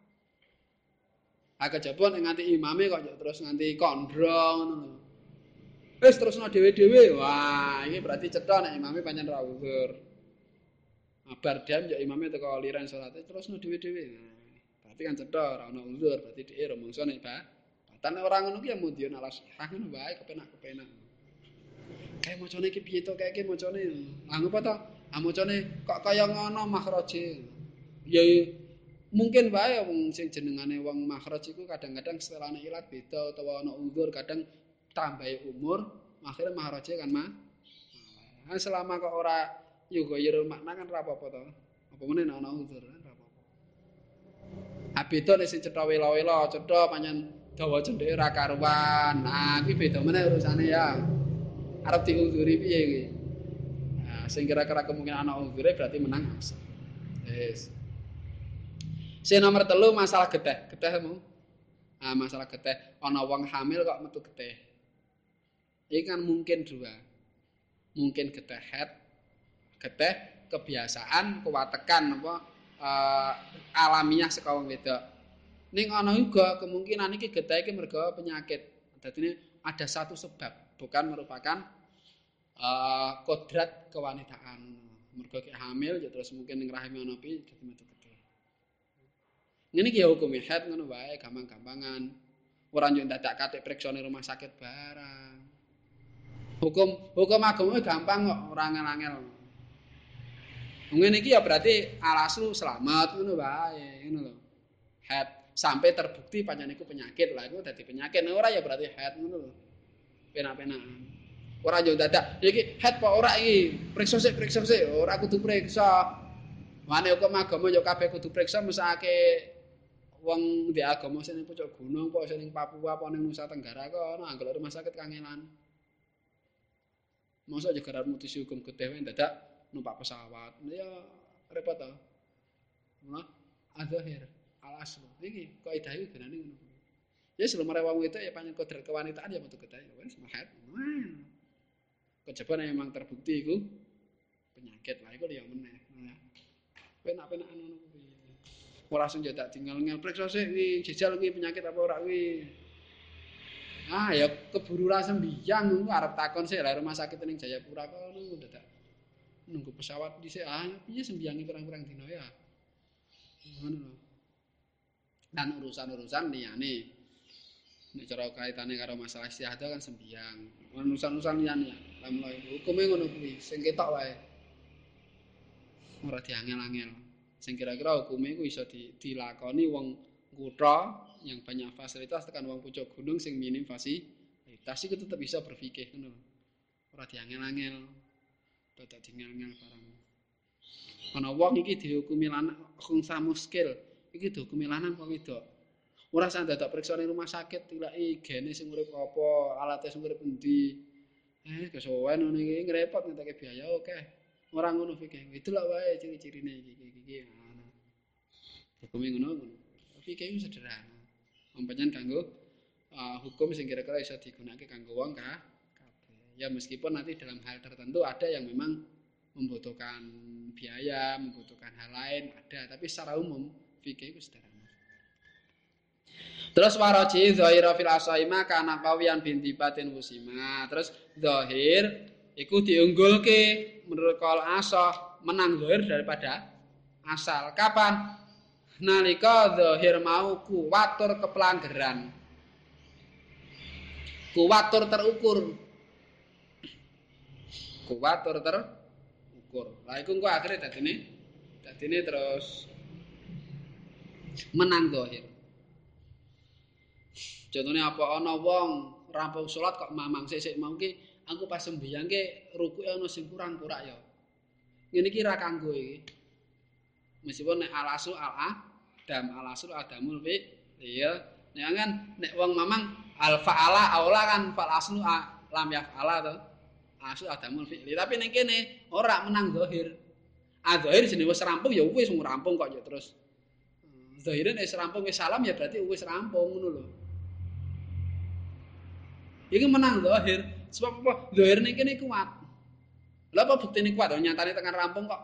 Agak jabon nganti imame kok terus nganti kondrong ngono. Wis terusno dhewe-dhewe. Wah, iki berarti cetha nek imame pancen ra uzur. Abar jam ya imame teko liran salat terusno dhewe-dhewe. Berarti kan cetha ora ono uzur, berarti dhek rumangsa nek ba. Batan ora ngono ki ya mung dion alas ngono wae kepenak-kepenak. Kayak macane iki piye to kayak iki macane. Lah ngopo to? Ah macane kok kaya ngono makhraje. Ya mungkin wae wong sing jenengane wong makhraj iku kadang-kadang setelahne ilat beda utawa ana uzur kadang tambahi umur akhirnya makhraje kan mah nah, selama kok ora yoga yero makna kan ora apa-apa to. Apa meneh ana uzur kan ora apa-apa. Abeda nek sing cetha wela-wela cetha pancen dawa cendhek ora karuan. Nah iki beda meneh urusane ya. Arep diuzuri piye iki? Nah sing kira-kira kemungkinan ana uzure berarti menang. Yes. Si nomor telu masalah geteh. Getehmu. Nah, masalah geteh. Ana wong hamil kok metu geteh. Ini kan mungkin dua. Mungkin geteh head, geteh kebiasaan, kewatekan apa uh, alamiah saka wong wedok. Ning ana juga kemungkinan iki geteh iki mergo penyakit. Dadi ada satu sebab, bukan merupakan uh, kodrat kewanitaan. Mergo hamil ya terus mungkin ning rahim ana pi dadi metu Ngene iki ya hukum head ngono wae gampang-gampangan. Ora njuk dadak katik periksa rumah sakit barang. Hukum hukum agama gampang kok, ora angel-angel. Ngene iki ya berarti alasu selamat ngono wae, ngono lho. Head sampai terbukti pancen iku penyakit lah iku dadi penyakit. Nah, ora ya berarti head ngono lho. Penak-penakan. Ora njuk dadak iki head apa ora iki? Periksa sik, periksa sik. Ora kudu periksa. Mane hukum agama yo kabeh kudu periksa mesake wong di agama sing ning pucuk gunung apa sing Papua apa Nusa Tenggara kok ana anggere rumah sakit kangelan. Masa aja gara mutusi hukum getih dadak numpak pesawat. Ya repot to. Nah, akhir alas iki kok idah iki genane ngono. Ya selama wong itu ya panjang kodrat kewanitaan ya metu getih wis mahat. Kejaba memang terbukti iku penyakit lah iku ya meneh. Nah, penak-penakan ngono ora langsung jadak tinggal ngel periksa sik iki jejal iki penyakit apa ora kuwi ah ya keburu ra sembiang arep takon sik lah rumah sakit ning Jayapura kono dadak nunggu pesawat dhisik ah piye sembiangi kurang-kurang dino ya? Ngono lho. Dan urusan-urusan liyane nek cara kaitane karo masalah istihadah kan sembiang. Urusan-urusan liyane lah mulai hukume ngono kuwi sing ketok wae. Ora diangel-angel sing kira-kira hukume iku iso dilakoni wong kutha yang banyak fasilitas tekan wong pucuk gunung sing minim fasilitas. iku tetep bisa berfikih ngono. Ora diangel-angel. Dadak diangel-angel barang. Ana wong iki dihukumi lanang khungsa muskil, iki dihukumi lanang apa wedok? Ora sak dadak periksa ning rumah sakit tilaki gene sing urip apa, alate sing urip endi. Eh, kesuwen ngene iki ngrepot ngeteke biaya oke. Ora ngono fikih. Itu lak wae ciri-cirine iki iki iki. Hukumi ngono ngono. Fikih sederhana. Umpamane kanggo uh, hukum sing kira-kira bisa digunakan kanggo wong ka Ya meskipun nanti dalam hal tertentu ada yang memang membutuhkan biaya, membutuhkan hal lain, ada. Tapi secara umum, fikih itu sederhana. Terus waraji zahira fil asaima kana kawian binti batin musima. Terus zahir iku diunggulke menurut kal asah menang zahir daripada asal. Kapan? Nalika zahir mau kuwatur kepelanggaran. Kuwatur terukur. Kuwatur terukur. ukur. Lah iku engko akhire dadine dadine terus menang dohir. Contohnya apa ana wong rampung salat kok mamang sik-sik mau ki aku pas sembahyang ki rukuke ana sing kurang kurak ya. Ngene iki ra kanggo iki. Meskipun nek alasu al adam alasu adamul fi iya nek kan nek wong mamang al faala aula kan fal aslu lam yafala to. Asu adamul fi'li. Tapi ning kene ora menang zahir. Ah zahir jenenge wis rampung ya wis rampung kok ya terus. Zahire nek rampung wis salam ya berarti wis rampung ngono lho. Iki menang zahir. Sebab apa? Zahir ning kene kuat. Lah apa buktine kuat? Nyatane tekan rampung kok.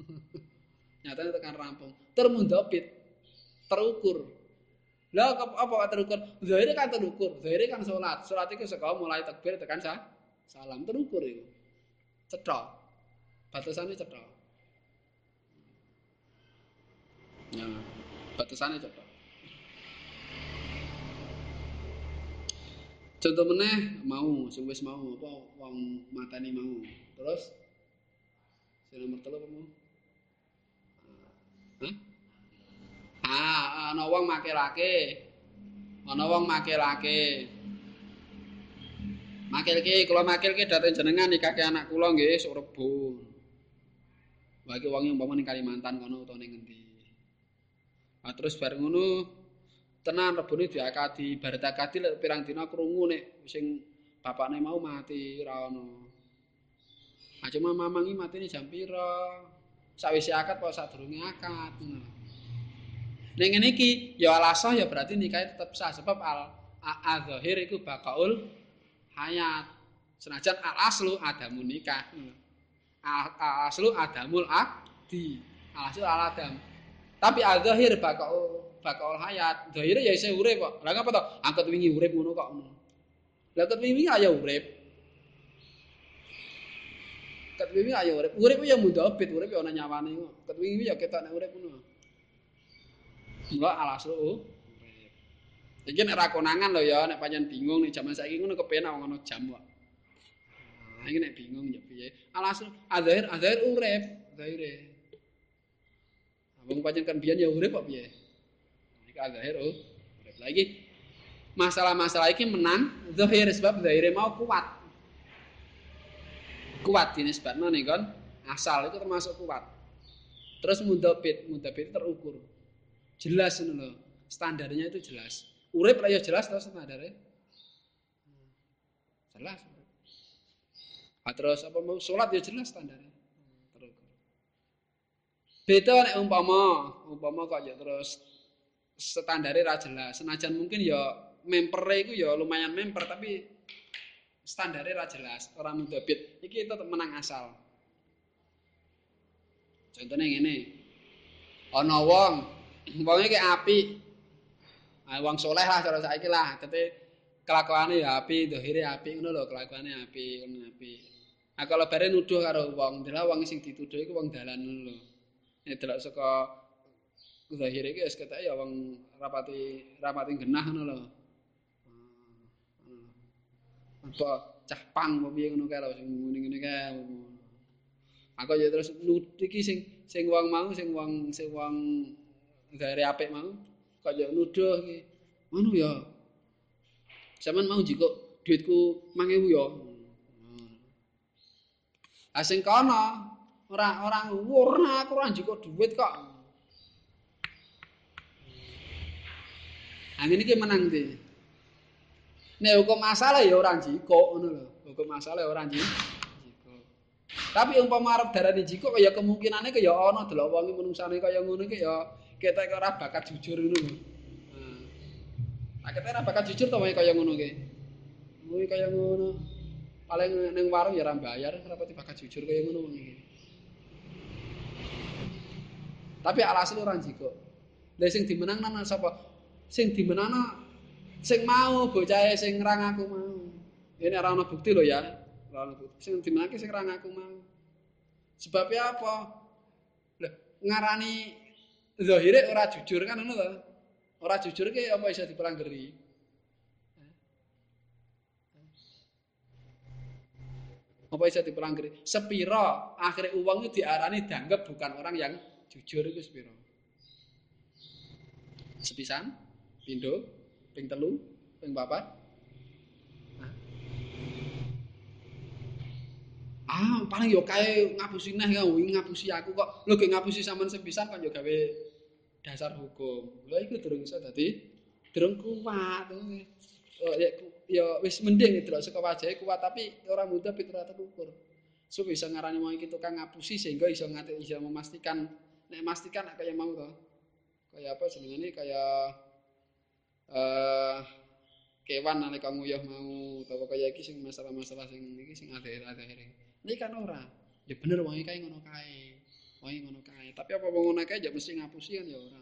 <laughs> Nyatane tekan rampung. Termundapit. Terukur. Lah apa terukur? Zahire kan terukur. Zahire kan salat. Salat iku saka mulai takbir tekan sah. salam terukur itu cetok batasannya cetok ya batasannya cetok contoh meneh mau sing wis mau apa wong matani mau terus sing nomor telu apa mau Hah? Ah, ana wong make lake. Ana wong make lake. Makilke kula makilke dhateng jenengan nikahke anak kula nggih sok rebo. Bagi wong yang umpama ning Kalimantan kono utawa ning ngendi. Ah terus bareng ngono tenan rebone diakadi baret akadi lek pirang dina krungu nek sing bapakne mau mati ora ono. Ah cuma mamang iki matine jam pira? Sawise akad apa sadurunge akad ngono. Ning ngene iki ya alasah ya berarti nikah tetep sah sebab al adzahir iku bakaul hayat. Senajan al aslu adamun nikah. Al aslu adamul akdi. Al aslu al adam. Tapi al zahir bakal bakal hayat. Zahir ya isih urip kok. Lah ngapa to? Angkat wingi urip ngono kok. Lah angkat wingi ayo urip. Angkat wingi ayo urip. Urip ya mudhabit, urip ya ana nyawane. Angkat wingi ya ketok nek urip ngono. Mula al aslu Iki nek ra konangan lho ya, nek pancen bingung nek jaman saiki ngono kepenak ngono jam kok. Nah, nek bingung ya piye? Alas azhar azhar urip, zahire. Wong pancen kan biyen ya urip kok piye? Iki azhar oh, lagi. Masalah-masalah iki menang zahir sebab zahire mau kuat. Kuat dinisbatno nih kon asal itu termasuk kuat. Terus mudabit, mudabit terukur. Jelas ngono lho. Standarnya itu jelas. Urip lah ya jelas terus standare. Jelas. Ah, terus apa mau salat ya jelas standare. Terus. Beda nek umpama, umpama kok ya terus standare ra jelas. Senajan mungkin ya mempere iku ya lumayan memper tapi standare ra jelas, ora mudabit. Iki tetep menang asal. Contohnya ngene. Ana wong, wong iki apik, wong saleh lah cara saiki lah. Dadi kelakuane ya api, dohire api ngono lho, kelakuane api, ngono api. Nah kalau bare nuduh karo wong, delok wong sing dituduh iku wong dalan lho. Nek delok saka zahir iki wis ketok ya wong rapati rapati genah ngono lho. Apa cah pang apa piye ngono kae sing ngene-ngene kae. Aku ya terus nuduh iki sing sing wong mau sing wong sing wong gare apik mau kaya nuduh iki. Ngono ya. Saman mau jiko duitku 1000 ya. Ah sing kono ora ora ngurna aku ora njiko duit kok. Ngene iki menang ndi? Nek hukum masalah ya ora njiko ngono lho. Hukum masalah ora njiko. Tapi umpama arep darani jiko kaya kemungkinane kaya ana delok wong menungsane kaya ngono iki ya ketek ora bakat jujur ngono lho. Ketek ora bakat jujur to kaya ngono iki. Kuwi kaya ngono. Paling ning warung ya ora bayar, ora pati bakat jujur kaya ngono iki. Tapi alasan ora jiko. Sing dimenang nang sapa? Sing dimenangno sing mau bocahe sing ngrang aku mau. Ini ora ana bukti lho ya. Ora ana bukti. Sing dimenangke sing ngrang aku mau. Sebabnya apa? Lah, ngarani zahire ora jujur kan ngono to. Ora jujur ki apa iso dipelanggeri? Apa iso dipelanggeri? Sepiro akhirnya uang itu diarani dianggap bukan orang yang jujur itu sepiro. Sepisan, pindo, ping telu, ping papat, Ah, paling yo kae ngapusi neh kok ngapusi aku kok. Lho ge ngapusi sampean sepisan kan yo gawe dasar hukum. Lha iku durung iso dadi durung kuat. Oh, ya, ya wis mending itu saka wajahe kuat tapi ora mudah pitra terukur. So bisa ngarani mau iki tukang ngapusi sehingga iso ngate iso memastikan nek memastikan kaya mau to. Kaya apa jenengane kaya eh kewan nalika nguyuh mau utawa kaya iki sing masalah-masalah sing iki sing akhir-akhir Ini kan ora. Ya bener wong kae ngono kae. Wong ngono kae. Tapi apa wong ngono kae ya mesti ngapusi kan ya ora.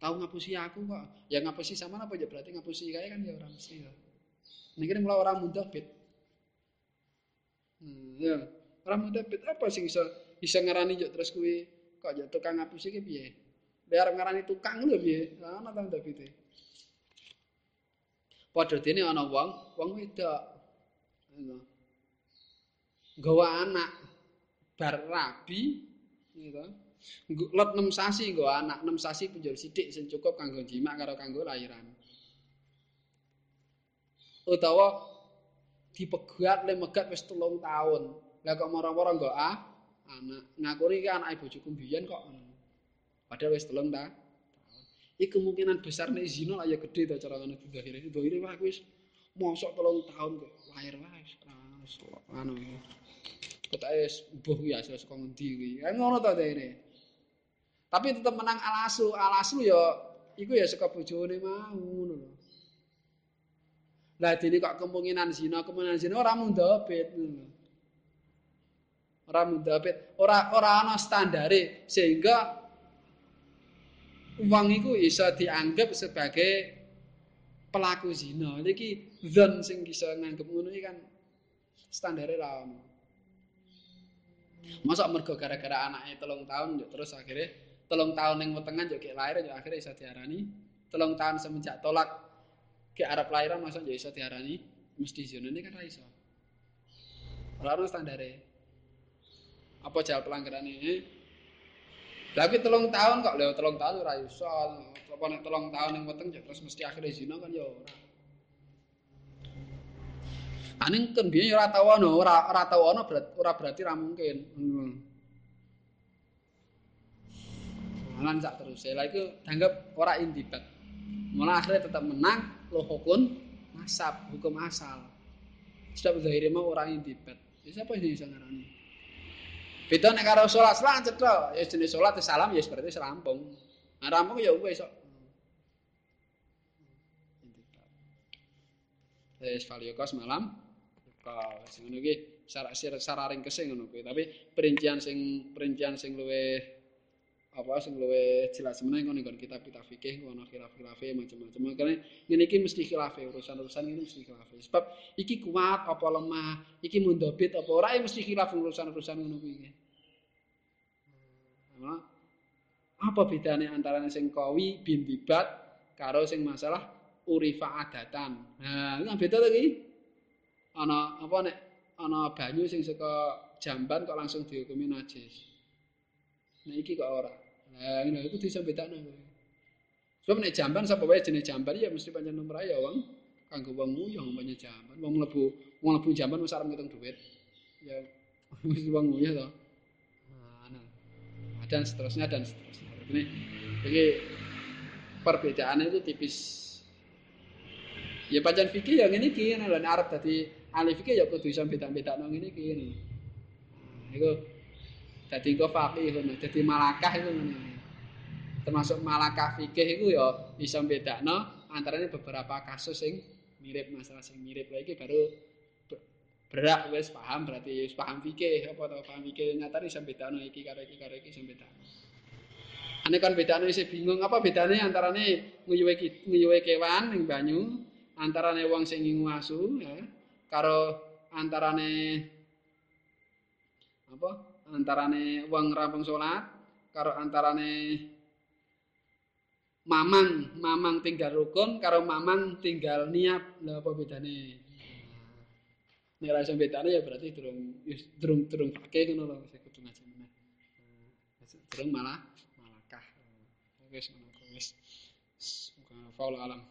Tahu ngapusi aku kok. Ya ngapusi sama apa ya berarti ngapusi kae kan ya ora mesti ya. Niki mulai orang muda bit. Hmm, ya. Orang muda bit apa sih bisa bisa ngarani yo terus kuwi kok ya tukang ngapusi ki piye? Biar ngarani tukang lho piye? Ana ta ndak bite. Padha dene ana wong, wong wedok. nggawa anak bar rabi gitu. Lot 6 sasi nggawa anak 6 sasi penjara sithik sing cukup kanggo jimak karo kanggo lahiran. Utawa dipegat le megat wis 3 tahun. Lah kok mara-mara nggo ah anak ngakuri iki anake bojoku mbiyen kok. Padahal wis 3 ta. Iki kemungkinan besar nek zina lah ya gedhe to cara ngono didahire. Didahire wah wis mosok 3 tahun kok lahir wae. Anu. Ketake mbuh ya saka ngendi kuwi. Ya ngono to dene. Tapi tetep menang alasu, alasu ya iku ya saka bojone mau ngono lho. Lah dene kok kemungkinan zina, kemungkinan zina ora mundhabit. Ora mundhabit, ora ora ana standare sehingga uang iku bisa dianggap sebagai pelaku zina. Iki zon sing bisa nganggep ngono iki kan standare ra ono. Masa mergo gara-gara anaknya telung tahun terus akhirnya telung tahun yang wetengan juga lahir juga akhirnya bisa diarani. Telung tahun semenjak tolak ke Arab lahiran masa juga bisa diarani? Mesti zona ini kan raiso lalu standarnya apa jalan pelanggaran ini tapi telung tahun kok lewat telung tahun raiso apa nek telung tahun yang weteng terus mesti akhirnya zina kan ya ora Aning kan biyen ora tau ana, ora ora tau ana ora berarti ora mungkin. Hmm. Lan sak terus. Lah iku dianggap ora intibat. Malah akhirnya tetap menang lo hukum nasab, hukum asal. Sebab zahire mau ora intibat. Ya siapa sing iso ngarani? Beda nek karo salat salat cetha, ya jenis salat salam ya berarti serampung. Nah, rampung ya wis kok. Wis valiokos malam. bakal sing ngono iki sararing kesing ngono kuwi tapi perincian sing perincian sing luwe apa sing luwe jelas meneh ngono kon kitab kitab fikih ngono khilaf-khilaf macam-macam. Makane ngene iki mesti khilaf urusan-urusan ini mesti khilaf sebab iki kuat apa lemah iki mundhabit apa ora mesti khilaf urusan-urusan ngono kuwi apa bedanya antara sing kawi bintibat karo sing masalah urifa adatan? Nah ini beda lagi ana apa nek ana banyu sing saka jamban kok langsung dihukumi najis. Nah iki kok ora. Nah ngono iku bisa bedakno. Sebab nek jamban sapa wae jenis jamban? Ya mesti pancen nomor ya wong. Kanggo wong nguyuh umpamanya jamban. Wong mlebu wong mlebu jamban wis arep ngitung duit. Ya <laughs> wis wong nguyuh to. Nah, dan seterusnya dan seterusnya. Ini jadi perbedaannya itu tipis. Ya pancen fikih ya ngene iki lan arep dadi ahli fikih ya kudu iso beda-bedakno ngene iki nah, iku dadi engko faqih ngono dadi malakah itu ngene termasuk malakah fikih itu ya bisa bedakno antaranya beberapa kasus sing mirip masalah sing mirip. Lagi baru berak wis paham berarti wis paham fikih. Apa tau paham fikih? Nyatane iso bedakno iki karo iki karo iki iso bedakno ane kan bedane isih bingung apa bedane antarane nguyuwe nguyuwe kewan ning banyu antarane wong sing nguasu ya karo antarane apa antarane wong rampung salat karo antarane mamang mamang tinggal rukun karo mamang tinggal niat lha apa bedane Nek ora iso betane ya berarti durung wis durung durung pake ngono lho wis kudu ngaji meneh. Durung malah malakah. Wis ngono wis. Faul alam.